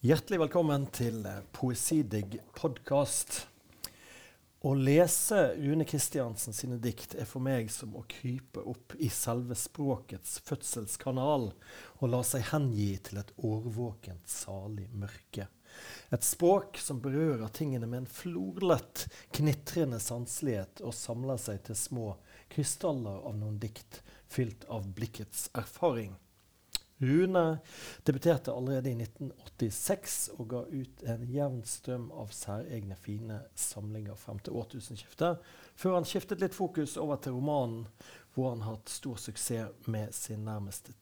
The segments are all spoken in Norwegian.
Hjertelig velkommen til Poesidigg podkast. Å lese Rune Kristiansen sine dikt er for meg som å krype opp i selve språkets fødselskanal og la seg hengi til et årvåkent, salig mørke. Et språk som berører tingene med en florlett, knitrende sanselighet og samler seg til små krystaller av noen dikt fylt av blikkets erfaring. Rune debuterte allerede i 1986 og ga ut en jevn strøm av særegne, fine samlinger frem til årtusenskiftet, før han skiftet litt fokus over til romanen, hvor han har hatt stor suksess med sin nærmeste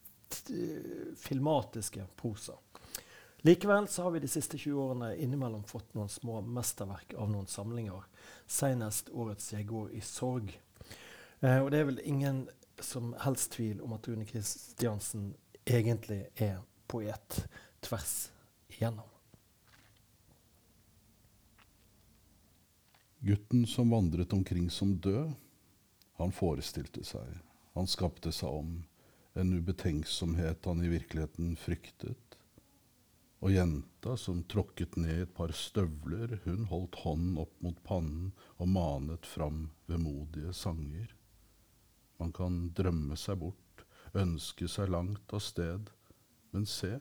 filmatiske prosa. Likevel så har vi de siste 20 årene innimellom fått noen små mesterverk av noen samlinger. Senest årets 'Jeg går i sorg'. Eh, og det er vel ingen som helst tvil om at Rune Kristiansen egentlig er poet tvers igjennom. Gutten som vandret omkring som død, han forestilte seg, han skapte seg om, en ubetenksomhet han i virkeligheten fryktet. Og jenta som tråkket ned et par støvler, hun holdt hånden opp mot pannen og manet fram vemodige sanger. Man kan drømme seg bort ønske seg langt av sted. Men se,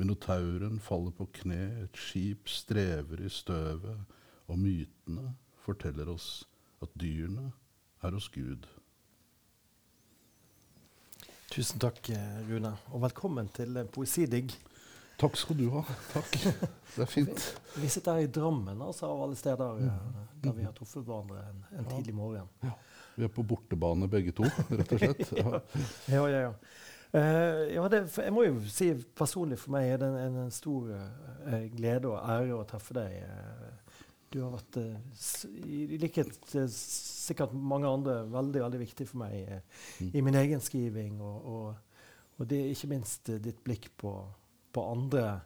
minotauren faller på kne, et skip strever i støvet, og mytene forteller oss at dyrene er hos Gud. Tusen takk, eh, Rune, og velkommen til eh, Poesidigg. Takk skal du ha. Takk. Det er fint. Vi, vi sitter her i Drammen, altså, av alle steder mm. der vi har truffet hverandre en, en ja. tidlig morgen. Ja. Vi er på bortebane begge to, rett og slett. Ja, ja, ja. ja. Uh, ja det, jeg må jo si personlig for meg er det en, en stor uh, glede og ære å treffe deg. Uh, du har vært, i likhet til sikkert mange andre, veldig veldig viktig for meg mm. i min egen skriving. Og, og, og, det er ikke minst ditt blikk på, på andre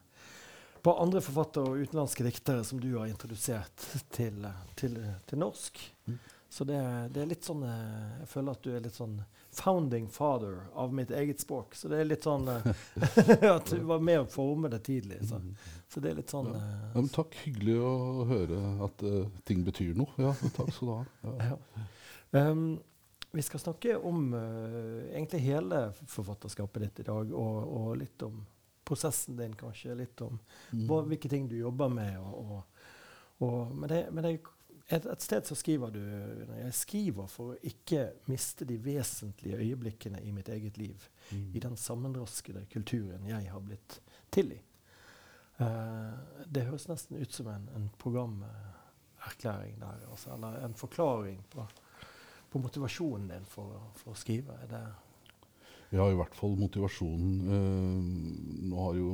på andre forfattere og utenlandske diktere som du har introdusert til, til, til norsk. Mm. Så det, det, er litt sånn eh, Jeg føler at du er litt sånn founding father av mitt eget språk. Så det er litt sånn eh, At du var med å forme det tidlig. Så, så det er litt sånn ja. Ja, men Takk. Hyggelig å høre at uh, ting betyr noe. Ja, takk skal du ha. Ja. Um, vi skal snakke om uh, egentlig hele forfatterskapet ditt i dag, og, og, litt om prosessen din, kanskje. Litt om mm. hva, hvilke ting du jobber med. Og, og, men, det, men det et, et, sted så skriver du Jeg skriver for å ikke miste de vesentlige øyeblikkene i mitt eget liv. Mm. I den sammenraskede kulturen jeg har blitt til i. Uh, det høres nesten ut som en, en programerklæring der. Altså, eller en forklaring på, på motivasjonen din for, for, å skrive. Er det ja, i hvert fall motivasjonen. Uh, nå har jo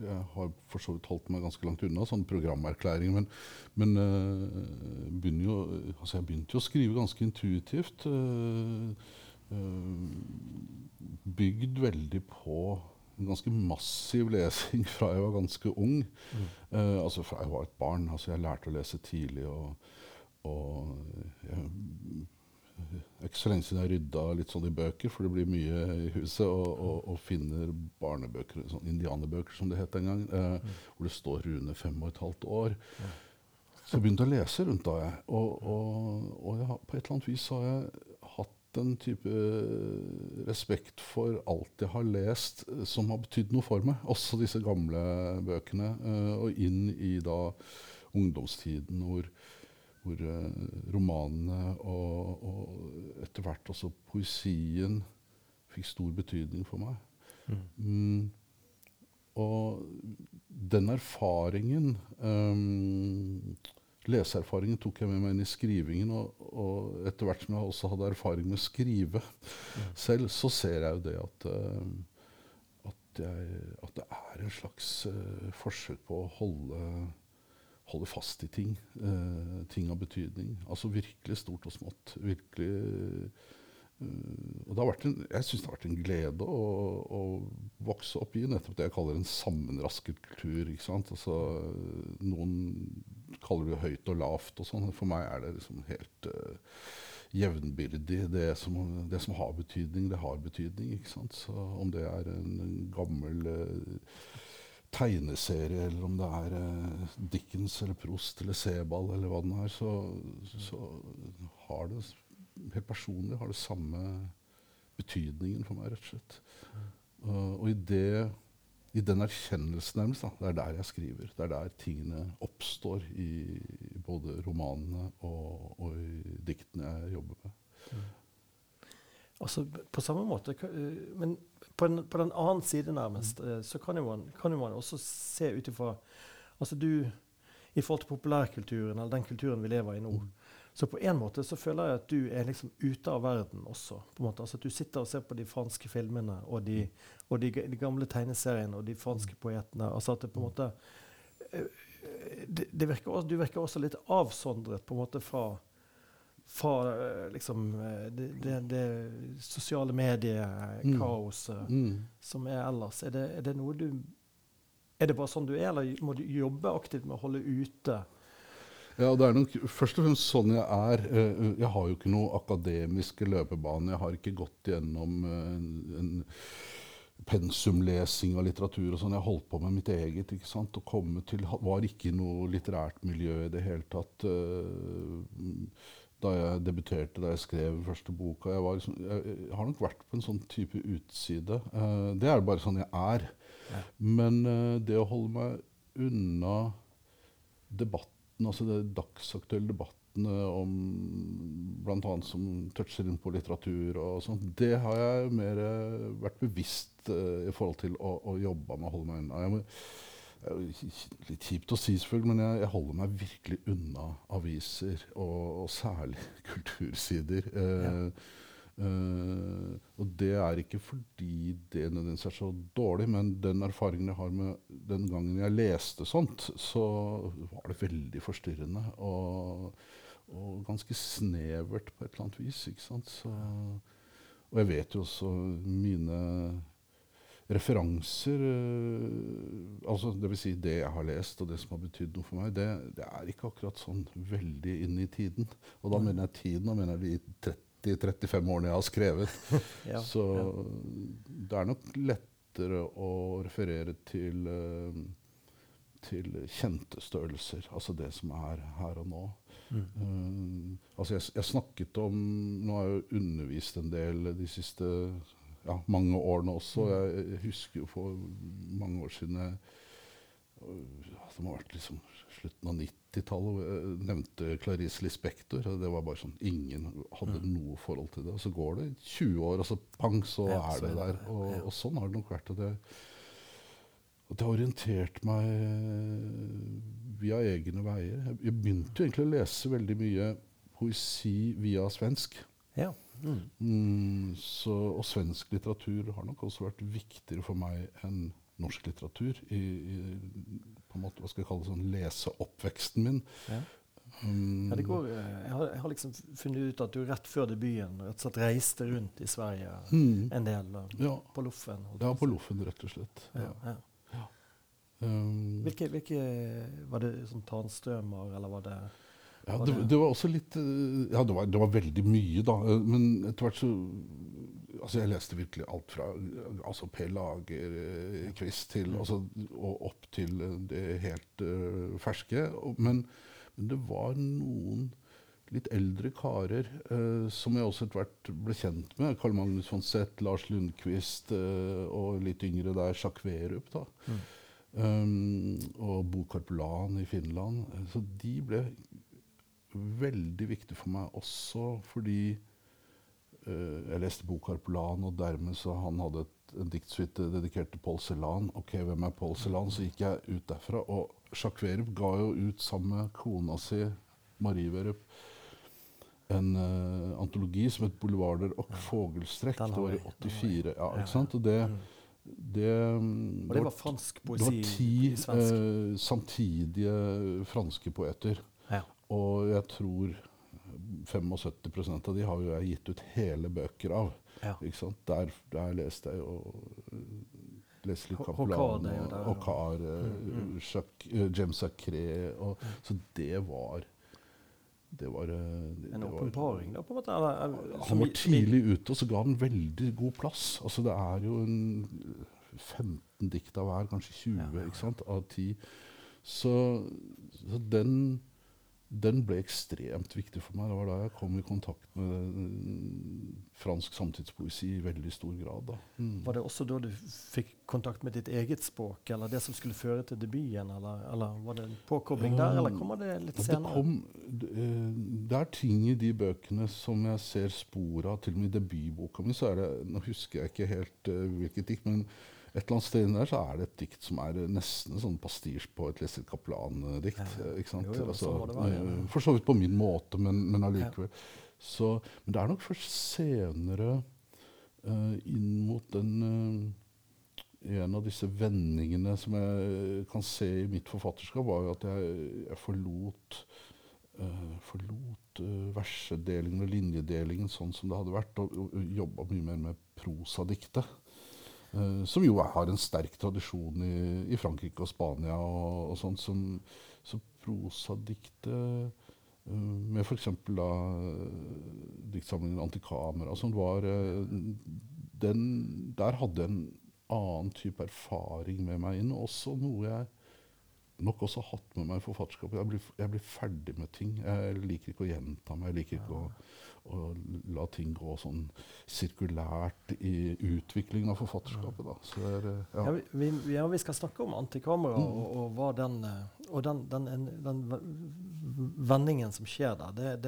Jeg har for så vidt holdt meg ganske langt unna sånn programerklæring, men, men uh, jo, altså jeg begynte jo å skrive ganske intuitivt. Uh, bygd veldig på en ganske massiv lesing fra jeg var ganske ung. Mm. altså fra jeg var et barn. altså Jeg lærte å lese tidlig. og, og jeg det er ikke så lenge siden jeg rydda litt sånn i bøker, for det blir mye i huset, og, og, og finner barnebøker, sånn indianerbøker som det het en gang, eh, mm. hvor det står Rune fem og et halvt år. Så jeg begynte å lese rundt da, jeg. Og, og jeg, på et eller annet vis har jeg hatt en type respekt for alt jeg har lest eh, som har betydd noe for meg. Også disse gamle bøkene. Eh, og inn i da ungdomstiden hvor hvor uh, romanene og, og etter hvert også poesien fikk stor betydning for meg. Mm. Mm, og den erfaringen um, Leseerfaringen tok jeg med meg inn i skrivingen. Og, og etter hvert som jeg også hadde erfaring med å skrive mm. selv, så ser jeg jo det at, uh, at, jeg, at det er en slags uh, forsøk på å holde holder fast i ting. Uh, ting av betydning. Altså virkelig stort og smått. Virkelig uh, og det har vært en, Jeg syns det har vært en glede å, å, vokse opp i nettopp det jeg kaller en sammenrasket kultur. ikke sant? Altså, noen kaller det høyt og lavt og sånn. For meg er det liksom helt uh, jevnbyrdig. Det som, det som, har betydning, det har betydning. ikke sant? Så om det er en, gammel tegneserie, eller om det er eh, Dickens eller Prost eller Sebald eller hva den er, så, så har det helt personlig har det samme betydningen for meg, rett og slett. Uh, og i, det, i den erkjennelsen nærmest, da, det er der jeg skriver. Det er der tingene oppstår i, i både romanene og, og, i diktene jeg jobber med. Mm. Altså, på samme måte, eh, men på, en, på den annen side nærmest, mm. så kan jo man, kan jo man også se ut ifra altså du, I forhold til populærkulturen, eller den kulturen vi lever i nå. Så på en måte så føler jeg at du er liksom ute av verden også. på en måte. Altså at Du sitter og ser på de franske filmene og de, og de, de gamle tegneseriene og de franske poetene. altså at det på en måte eh, det, det virker også, Du virker også litt avsondret på en måte fra fra eh, liksom, eh, det, det, det, sosiale mediekaoset mm. mm. som er ellers. Er det, er det, noe du Er det bare sånn du er, eller må du jobbe aktivt med å holde ute? Ja, det er nok først og fremst sånn jeg er. Eh, jeg har jo ikke noen akademiske løpebane. Jeg har ikke gått gjennom en, en pensumlesing av litteratur og sånn. Jeg holdt på med mitt eget. ikke sant? Å komme til Var ikke i noe litterært miljø i det hele tatt. Uh, da jeg debuterte, da jeg skrev første boka. Jeg, liksom, jeg, jeg, har nok vært på en sånn type utside. Uh, det er bare sånn jeg er. Ja. Men uh, det å holde meg unna debatten, altså de dagsaktuelle debattene om bl.a. som toucher inn på litteratur og sånt, det har jeg mer uh, vært bevisst i forhold til å, å jobbe med å holde meg unna. Jeg må, Litt kjipt å si, selvfølgelig, men jeg, jeg, holder meg virkelig unna aviser, og, og særlig kultursider. Eh, ja. Uh, og det er ikke fordi det nødvendigvis er så dårlig, men den erfaringen jeg har med den gangen jeg leste sånt, så var det veldig forstyrrende og, og ganske snevert på et eller annet vis. Så, og jeg vet jo også mine referanser uh, altså Dvs. Si det jeg har lest, og det som har betydd noe for meg, det, det, er ikke akkurat sånn veldig inn i tiden. Og da mm. mener jeg tiden, og mener de 30-35 årene jeg har skrevet. ja, Så ja. det er nok lettere å referere til, uh, til kjente størrelser. Altså det som er her og nå. Mm. Uh, altså jeg, jeg, snakket om Nå har jeg jo undervist en del de siste ja, mange årene også. Mm. Jeg, jeg husker jo for mange år siden jeg, Det må ha vært liksom slutten av 90-tallet. Jeg nevnte Clarice Lispector. Det var bare sånn Ingen hadde mm. noe forhold til det. Og så går det 20 år, og så pang, så er det der. Og, og, sånn har det nok vært. Og det, og det har orientert meg via egne veier. Jeg begynte egentlig å lese veldig mye poesi via svensk. Ja. Mm. Mm, så, og svensk litteratur har nok også vært viktigere for meg enn norsk litteratur i, i på en måte, hva skal jeg kalle det, sånn leseoppveksten min. Ja. Um, ja, går, eh, jeg, har, jeg, har, liksom funnet ut at du rett før debuten rett og slett reiste rundt i Sverige mm. en del. Ja. På Loffen. Ja, på Loffen, rett og slett. Ja, ja. Um, hvilke, hvilke, Var det sånn Tarnstrømer, eller var det ja, det, det, var også litt eh, Ja, det var, det var, veldig mye, da. Eh, men etter hvert så Altså, jeg leste virkelig alt fra altså Per Lagerkvist til altså, og opp til det helt uh, ferske. Men, men, det var noen litt eldre karer uh, som jeg også etter hvert ble kjent med. Carl Magnus von Seth, Lars Lundqvist uh, og litt yngre der Jacques Werup. da. Mm. Um, og Bo Karpelan i Finland. Så de ble veldig viktig for meg også fordi uh, jeg leste Bo Karpelan, og dermed så han hadde et, en diktsuite dedikert til Paul Celan. Ok, hvem er Paul Celan? Så gikk jeg ut derfra. Og Jacques Werup ga jo ut sammen med kona si, Marie Werup, en uh, antologi som het 'Boulevarder og fogelstrekk'. Det var i 84. Ja, ikke sant? Og det, det, og det var fransk poesi? Det var ti eh, samtidige franske poeter. Og jeg tror 75% av de har jo jeg gitt ut hele bøker av. Ja. Der, der, leste jeg jo Leslie Kaplan og, og Kar, mm, mm. uh, James Sacré Så det var det var, eh, det, en åpenbaring, da? på en måte? Eller, han var tidlig ute, og så ga han veldig god plass. Altså, det er jo en 15 dikt av hver, kanskje 20 Ja, ja, av 10. Så, så den, den ble ekstremt viktig for meg. Det var da jeg kom i kontakt med eh, fransk samtidspoesi i veldig stor grad. Mm. Var det også da du fikk kontakt med ditt eget språk, eller det som skulle føre til debuten? Eller, eller var det en påkobling der, eller kommer det litt senere? det, kom, det er ting i de bøkene som jeg ser spor av. Til og med i debutboka mi så er det Nå husker jeg ikke helt uh, hvilket dikt, men et eller annet sted inni der så er det et dikt som er nesten en sånn pastisj på et Leslie Kaplan-dikt. Ja. eh, ikke sant? Jo, jo, Altså, så være, ja. eh, For så vidt på min måte, men, men allikevel. Så, men det er nok først senere, uh, inn mot den uh, En av disse vendingene som jeg kan se i mitt forfatterskap, var jo at jeg, jeg forlot uh, forlot versedelingen og linjedelingen sånn som det hadde vært, og, og jobba mye mer med prosadiktet. Eh, som jo har en sterk tradisjon i, i Frankrike og Spania og, og sånt. Som, så prosadiktet uh, med f.eks. uh, diktsamlingen 'Antikamera' som var den, Der hadde jeg en annen type erfaring med meg inn, også noe jeg nok også hatt med meg forfatterskapet. Jeg blir, jeg blir ferdig med ting. Jeg liker ikke å gjenta meg. Jeg liker ikke å, å la ting gå sånn sirkulært i utviklingen av forfatterskapet. Da. Så er, Ja, ja. vi, vi, ja, vi skal snakke om antikamera Mm. og, og, den, eh, og den, den, en- den vendingen som skjer der. Det,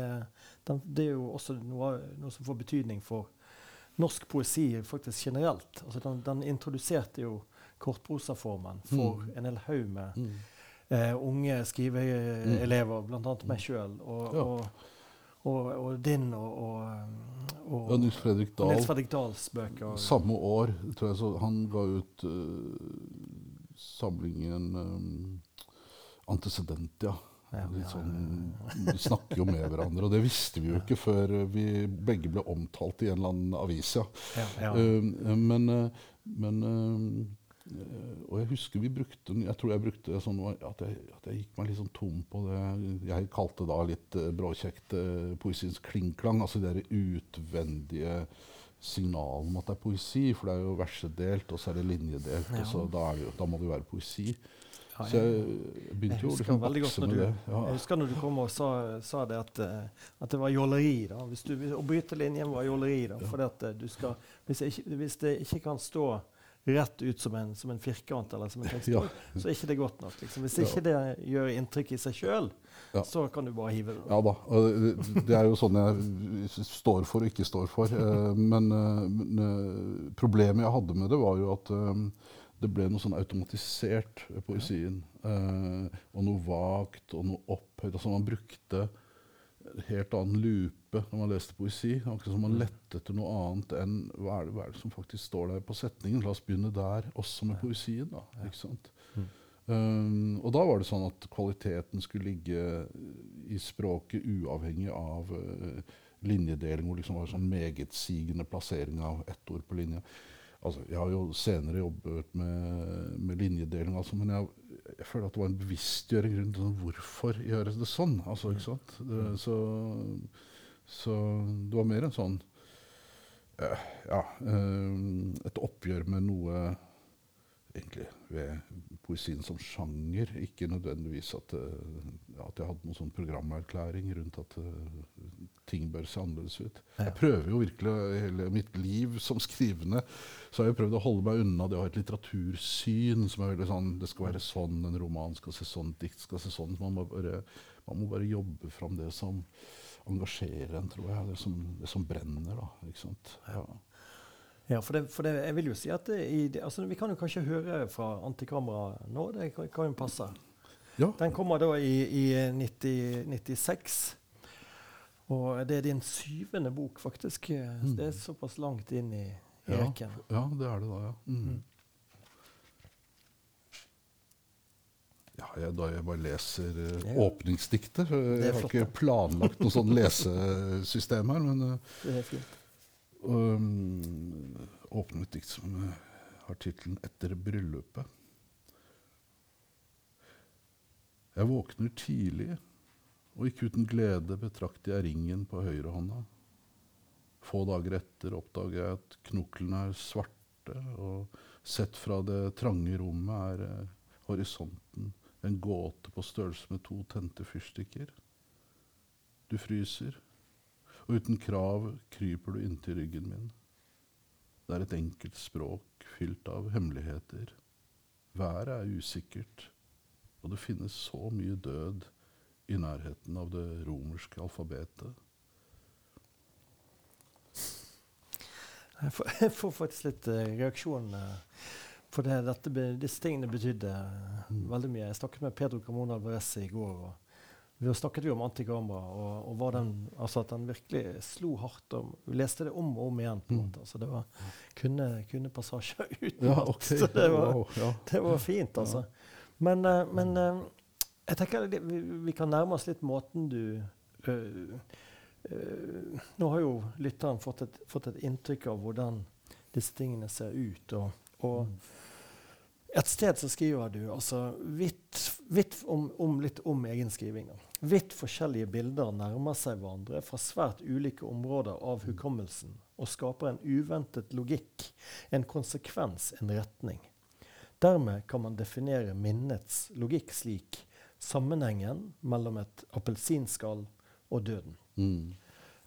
det, det er jo også noe, noe som får betydning for norsk poesi faktisk generelt. Altså den introduserte jo kortprosaformen for Mm. en hel haug med Mm. Eh, unge skriveelever, bl.a. meg sjøl. Og, Ja. og, og, og din og, og, Nils Fredrik Dahl. Nils Fredrik Dahls bøker. Samme år tror jeg så han ga ut uh, samlingen um, Antecedentia. Ja, Litt sånn, Vi snakker jo med hverandre, og det visste vi jo ikke før vi begge ble omtalt i en eller annen avis. ja. ja, ja. Uh, men, uh, men uh, Og jeg husker vi brukte Jeg tror jeg brukte det sånn at jeg, at jeg gikk meg litt sånn tom på det jeg kalte da litt uh, bråkjekt uh, poesiens klingklang. Altså de utvendige signalene om at det er poesi. For det er jo versedelt, og så er det linjedelt. Ja. og så da, det, jo- da må det jo være poesi. Ja, Så jeg begynte Jeg jo å liksom godt når med du- det. Ja. Jeg husker når du kom og sa, sa det at, eh, at det var jåleri. da. Hvis du, å bryte linjen var jåleri. da, fordi at eh, du skal, hvis, hvis det ikke kan stå rett ut som en, som en firkant eller som en tekstbok, Ja. så er ikke det godt nok. Liksom. Hvis ikke det gjør inntrykk i seg sjøl, Ja. så kan du bare hive det. Ja da. Det, er jo sånn jeg står for og ikke står for. Eh, Men, eh, men eh, problemet jeg hadde med det, var jo at det ble noe sånn automatisert poesien. Og noe vagt og noe opphøyd. Altså man brukte helt annen lupe når man leste poesi. Akkurat som man lette etter noe annet enn hva er, det, hva er det som faktisk står der på setningen. La oss begynne der, også med poesien. da, ikke sant? Um, og da var det sånn at kvaliteten skulle ligge i språket uavhengig av uh, linjedeling, hvor det liksom var sånn megetsigende plassering av ett ord på linja. Altså, jeg har jo senere jobbet med, med linjedeling, altså, men jeg, jeg føler at det var en bevisstgjøring rundt sånn, hvorfor gjøres det sånn. Altså, ikke sant? Det, så, så det var mer en sånn eh, Ja, eh, et oppgjør med noe egentlig ved poesien som sjanger. Ikke nødvendigvis at, eh, at jeg hadde noen sånn programerklæring rundt at ting bør se annerledes ut. Jeg prøver jo virkelig hele mitt liv som skrivende så har jeg prøvd å holde meg unna det å ha et litteratursyn som er veldig sånn Det skal være sånn, en roman skal se sånn, et dikt skal se sånn. Man må bare, man må bare jobbe fram det som engasjerer en, tror jeg. Det som, det som brenner, da. Ikke sant? Ja. Ja, for, det, for det, jeg vil jo si at i, altså, Vi kan jo kanskje høre fra Antikamera nå. Det kan, kan jo passe. ja. Den kommer da i, i 90, 96. Og det er din syvende bok, faktisk. Mm. Det er såpass langt inn i, i Ja. rekken. Ja, det er det da, ja. Mm. Ja, jeg, da jeg bare leser uh, Ja. er Jeg har ikke planlagt noe sånn lesesystem her, men uh, Det er fint. um, åpner et dikt som uh, har tittelen 'Etter bryllupet'. Jeg våkner tidlig, og ikke uten glede betrakter jeg ringen på høyrehånda. Få dager etter oppdager jeg at knoklene er svarte, og Sett fra det trange rommet er eh, horisonten en gåte på størrelse med to tente fyrstikker. Du fryser, og uten krav kryper du inntil ryggen min. Det er et enkelt språk fylt av hemmeligheter. Været er usikkert, og det finnes så mye død i nærheten av det romerske alfabetet. Jeg får, jeg får faktisk litt uh, reaksjon. For det, dette, disse tingene betydde mm. veldig mye. Jeg snakket med Pedro Carmona Alvarez i går. og Vi snakket jo om antikamera, og, og den, altså at den virkelig slo hardt. Og vi leste det om og om igjen. på en mm. måte. Altså det var, kunne, kunne passasjer uten ja, okay. Så det var, wow, ja. det var fint, altså. Men, uh, men uh, jeg tenker vi, vi, kan nærme oss litt måten du uh, nå har jo lytteren fått et, fått et, inntrykk av hvordan disse tingene ser ut. Og, og mm. Et sted så skriver du altså vidt, vidt om, om, litt om egen skriving. Vidt forskjellige bilder nærmer seg hverandre fra svært ulike områder av mm. hukommelsen og skaper en uventet logikk, en konsekvens, en retning. Dermed kan man definere minnets logikk slik sammenhengen mellom et appelsinskall og døden. Mm.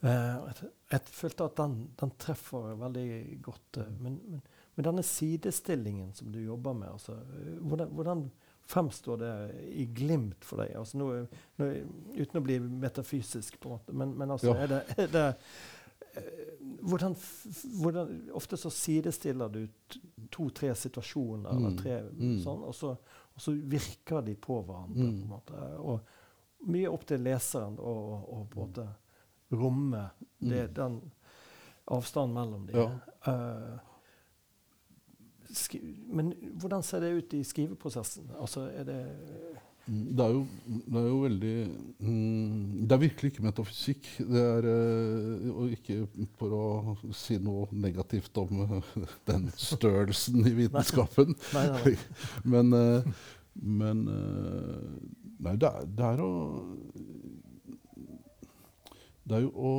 Uh, jeg, følte at den, den treffer veldig godt. Uh, men, men, men, denne sidestillingen som du jobber med, altså, hvordan, hvordan, fremstår det i glimt for deg? Altså, nå, nå, uten å bli metafysisk, på en måte. Men, men altså, ja. er det, er det hvordan, hvordan, Ofte så sidestiller du to-tre situasjoner, mm. eller tre mm. sånn, og så, og så, virker de på hverandre. Mm. på en måte, og mye opp til leseren å på en måte romme mm. den avstanden mellom dem. Ja. Uh, men hvordan ser det ut i skriveprosessen? Altså, er det det er, jo, det er jo, veldig mm, Det er virkelig ikke metafysikk. Det er, uh, og ikke for å si noe negativt om den størrelsen i vitenskapen. nei, nei, nei. men, uh, men Nei, det er, det er å det er jo å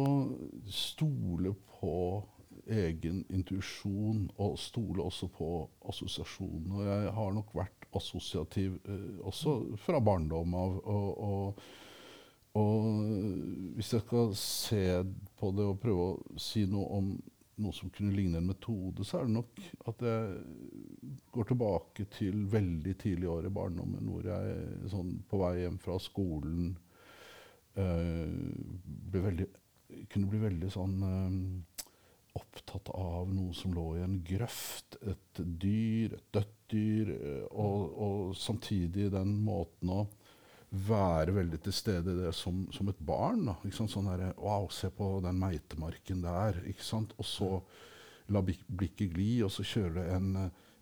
stole på egen intuisjon og stole også på assosiasjonene. Jeg har nok vært assosiativ eh, også fra barndom av. Og, og, og, hvis jeg skal se på det og prøve å si noe om noe som kunne ligne en metode, så er det nok at jeg går tilbake til veldig tidlig år i barndommen, hvor jeg sånn på vei hjem fra skolen uh, veldig, kunne bli veldig sånn uh, opptatt av noe som lå i en grøft. Et dyr, et dødt dyr. Uh, og, og, samtidig den måten å være veldig til stede i det som, som et barn. Da, sånn der, Wow, se på den meitemarken der. Og så la blikket gli, og så kjører det en,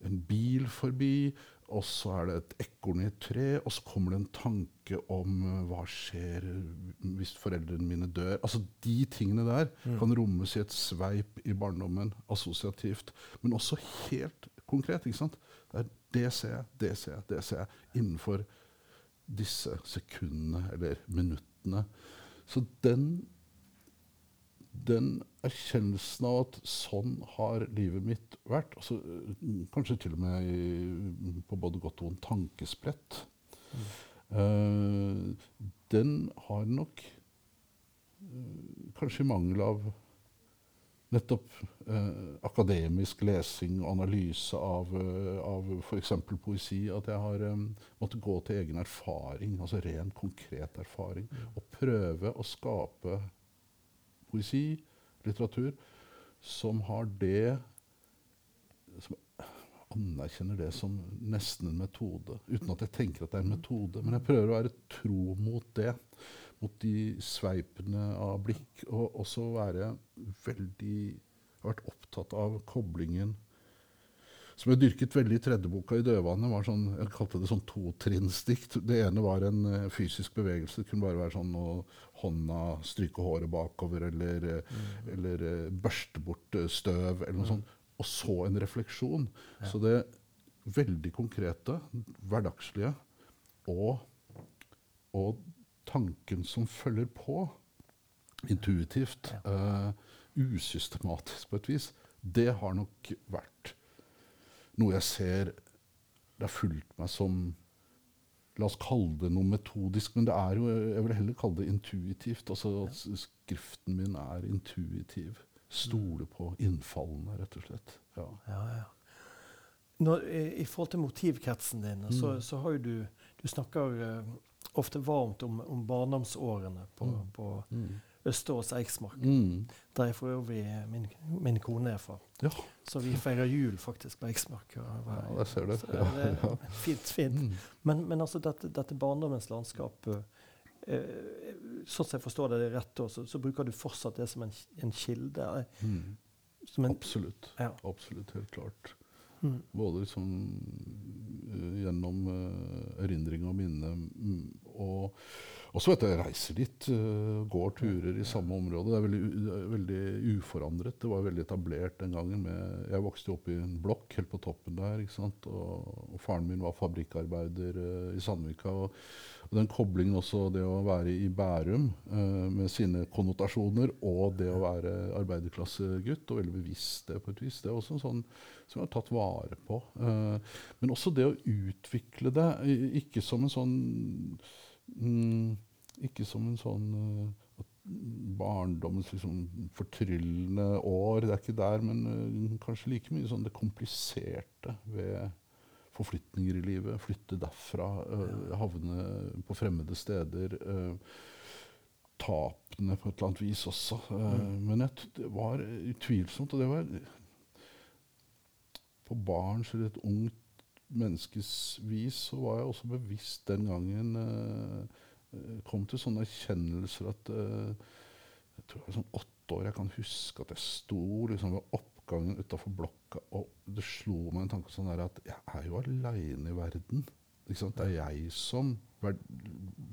en bil forbi og så er det et ekorn i et tre, og så kommer det en tanke om uh, hva skjer hvis foreldrene mine dør. Altså De tingene der mm. kan rommes i et sveip i barndommen, assosiativt. Men også helt konkret. ikke sant? Det, er, det ser jeg, det ser jeg, det ser jeg. Innenfor disse sekundene eller minuttene. Så den den erkjennelsen av at sånn har livet mitt vært, altså, kanskje til og med i, på både godt og vondt tankesplett. mm. uh, den har nok uh, kanskje i mangel av nettopp uh, akademisk lesing og analyse av, uh, av f.eks. poesi, at jeg har um, måttet gå til egen erfaring, altså ren, konkret erfaring, mm. og prøve å skape poesi, litteratur, som har det Som anerkjenner det som nesten en metode. Uten at jeg tenker at det er en metode. Men jeg prøver å være tro mot det. Mot de sveipene av blikk. Og også være veldig vært opptatt av koblingen som jeg dyrket veldig i tredjeboka i Dødvannet. var sånn, Jeg kalte det sånn totrinnsdikt. Det ene var en uh, fysisk bevegelse. Det kunne bare være sånn å hånda stryke håret bakover, eller, mm. eller uh, børste bort uh, støv, eller noe mm. sånt. Og så en refleksjon. Ja. Så det veldig konkrete, hverdagslige, og, og tanken som følger på, intuitivt, usystematisk på et vis, det har nok vært noe jeg ser det har fulgt meg som La oss kalle det noe metodisk, men det er jo, jeg vil heller kalle det intuitivt. Altså at skriften min er intuitiv. Stole på innfallene, rett og slett. Ja. Ja, ja. Når, i, I forhold til motivkretsen din, så, Mm. så har jo du Du snakker uh, ofte varmt om, om barndomsårene på, Mm. på Mm. Østerås Eiksmark, Mm. der for øvrig min, min kone er fra. Ja. Så vi feirer jul faktisk på Eiksmark. og- ja, der ser du. Ja, det ja. fint, fint. Mm. Men, men altså dette, dette barndommens landskap eh, eh, Sånn som jeg forstår det rett, så, så bruker du fortsatt det som en, en kilde? eh, Mm. Som en, Absolutt. ja. Absolutt, helt klart. Mm. Både liksom uh, gjennom uh, erindring og minne. mm, Og så vet jeg jeg reiser litt, eh, går turer i samme område. Det er veldig, veldig uforandret. Det var veldig etablert den gangen. Med, jeg vokste opp i en blokk helt på toppen der. Og, og faren min var fabrikkarbeider eh, i Sandvika. Og, og den koblingen også, det å være i Bærum eh, med sine konnotasjoner, og det å være arbeiderklassegutt, og veldig bevisst det på et vis, det er også en sånn som jeg har tatt vare på. Men også det å utvikle det, ikke som en sånn Ikke som en sånn eh, barndommens liksom, fortryllende år, det er ikke der, men eh, kanskje like mye sånn det kompliserte ved forflytninger i livet. Flytte derfra, eh, havne på fremmede steder. tapene på et eller annet vis også. Eh, Men det var utvilsomt, og det var På barns eller et ungt menneskes vis så var jeg også bevisst den gangen eh, eh, Kom til sånne erkjennelser at eh, Jeg tror jeg var sånn åtte år. Jeg kan huske at jeg sto liksom ved oppgangen utafor blokka, og det slo meg en tanke sånn der at jeg er jo aleine i verden. Det er jeg som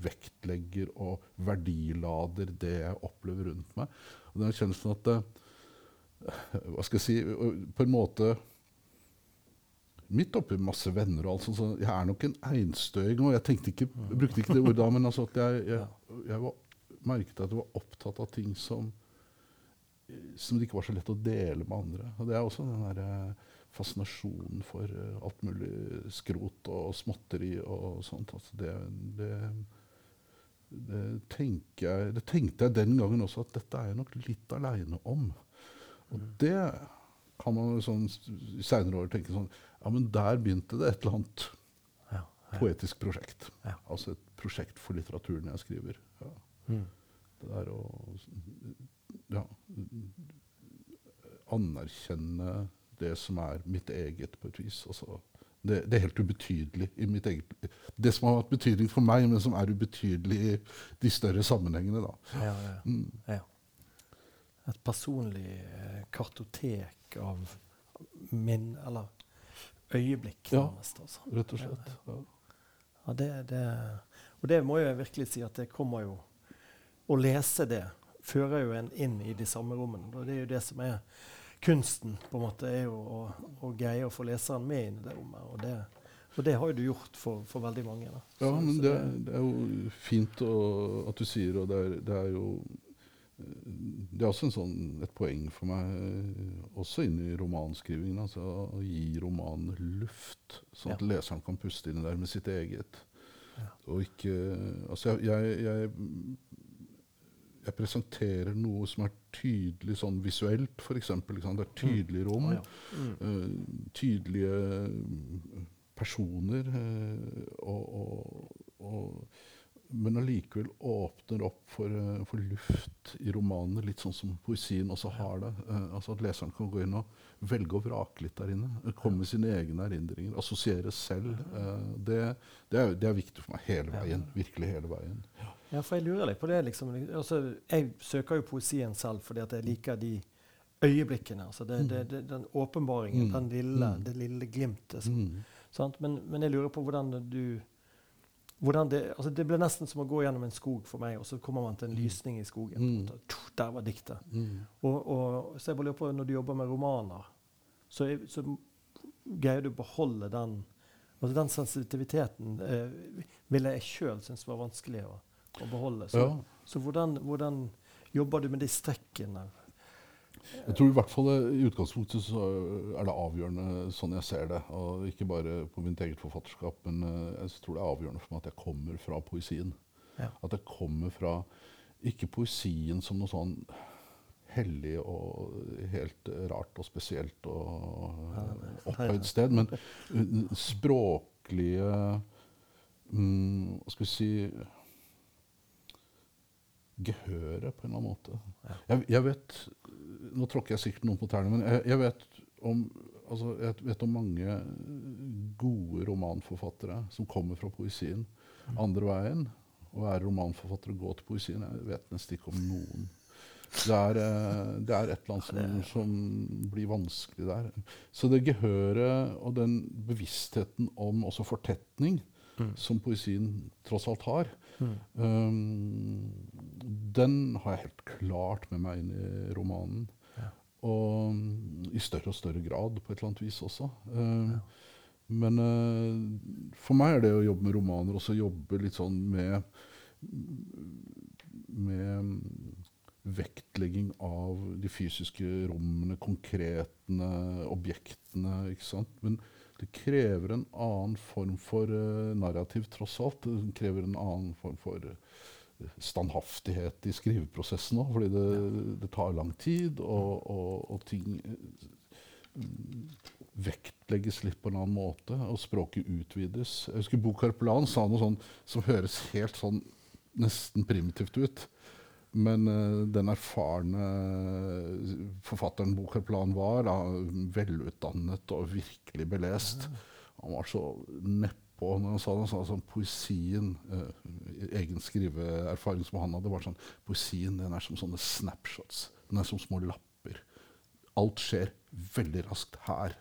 vektlegger og verdilader det jeg opplever rundt meg. Og den erkjennelsen at eh, Hva skal jeg si På en måte Midt oppi masse venner og alt sånt, så jeg er nok en einstøing. Og jeg tenkte ikke, brukte ikke det ordet da, men altså at jeg, jeg, jeg var, merket at jeg var opptatt av ting som som det ikke var så lett å dele med andre. Og det er også den der eh, fascinasjonen for eh, alt mulig skrot og småtteri og sånt. Altså det, det, det, jeg, det tenkte jeg den gangen også, at dette er jeg nok litt aleine om. Og det kan man sånn i seinere år tenke sånn Ja, men der begynte det et eller annet Ja, ja. poetisk prosjekt. Ja. Altså et prosjekt for litteraturen jeg skriver. Ja. Mm. Det der å ja, anerkjenne det som er mitt eget, på et vis. Altså, det, det er helt ubetydelig i mitt eget Det som har hatt betydning for meg, men som er ubetydelig i de større sammenhengene. Da. Ja, ja. Mm. ja. Et personlig eh, kartotek av min Eller øyeblikk, Ja. nærmest. Altså. Rett og slett. Ja. Ja, det, det, og det må jeg virkelig si at det kommer jo Å lese det fører jo en inn i de samme rommene. Og det er jo det som er kunsten, på en måte, er jo å, å greie å få leseren med inn i det rommet. Og det, og det har jo du gjort for, for veldig mange. Da. Ja, Så- men så det, det er jo fint å, at du sier, og det er, det er jo det er også en sånn, et poeng for meg, eh, også inn i romanskrivingen. Altså, å gi romanen luft, sånn at leseren kan puste inn der med sitt eget. Ja. Og ikke Altså, jeg, jeg, jeg, jeg presenterer noe som er tydelig sånn visuelt, f.eks. Det er tydelig rom. Å, ja. Mm. uh, tydelige mm, personer. Uh, og, og, og, men allikevel åpner opp for, eh, for luft i romanene, litt sånn som poesien også har det. Eh, altså At leseren kan gå inn og velge og vrake litt der inne. eh, Komme med sine egne erindringer. Assosiere selv. Det, det, er, det er viktig for meg hele veien. Virkelig hele veien. Ja, for jeg lurer litt på det. liksom. Altså, jeg søker jo poesien selv fordi at jeg liker de øyeblikkene. altså det, det, det, Den åpenbaringen, Mm. den lille, Mm. det lille glimtet. som- Mm. Men, men jeg lurer på hvordan du det, altså det ble nesten som å gå gjennom en skog for meg, og så kommer man til en lysning i skogen. Mm. Der var diktet. Mm. Og, og, så jeg bare lurer på, når du jobber med romaner, så, så greier du å beholde den altså Den sensitiviteten eh, ville jeg sjøl synes var vanskelig å, å beholde. Så, Ja. så hvordan, hvordan jobber du med de strekkene? Jeg tror i hvert fall i utgangspunktet så er det avgjørende sånn jeg ser det. Og ikke bare på mitt eget forfatterskap, men eh, jeg tror det er avgjørende for meg at jeg kommer fra poesien. Ja. At jeg kommer fra ikke poesien som noe sånn hellig og helt rart og spesielt og opphøyd sted, men språklige mm, Hva skal vi si Gehøret, på en eller annen måte. Jeg, jeg vet Nå tråkker jeg sikkert noen på tærne, men jeg, jeg, vet om, altså, jeg vet om mange gode romanforfattere som kommer fra poesien. Andre veien å være romanforfatter og gå til poesien Jeg vet nesten ikke om noen. Det er, eh, det er et eller annet som, som blir vanskelig der. Så det gehøret og den bevisstheten om også fortetning, Mm. som poesien tross alt har, um, den har jeg helt klart med meg inn i romanen. Ja. Og i større og større grad på et eller annet vis også. Um, Ja. Men uh, for meg er det å jobbe med romaner også jobbe litt sånn med med mm, vektlegging av de fysiske rommene, konkretene objektene. ikke sant? Men det krever en annen form for uh, narrativ, tross alt. Det krever en annen form for uh, standhaftighet i skriveprosessen òg, fordi det, det tar lang tid, og, og, og ting uh, vektlegges litt på en annen måte, og språket utvides. Jeg husker Bo Carpelan sa noe sånn som høres helt sånn nesten primitivt ut. Men uh, den erfarne forfatteren Bo Carpelan var, da, velutdannet og virkelig belest, han var så nedpå når han sa det. Han sa sånn, poesien, uh, egen skriveerfaring som han hadde, var sånn Poesien den er som sånne snapshots. Den er som små lapper. Alt skjer veldig raskt her.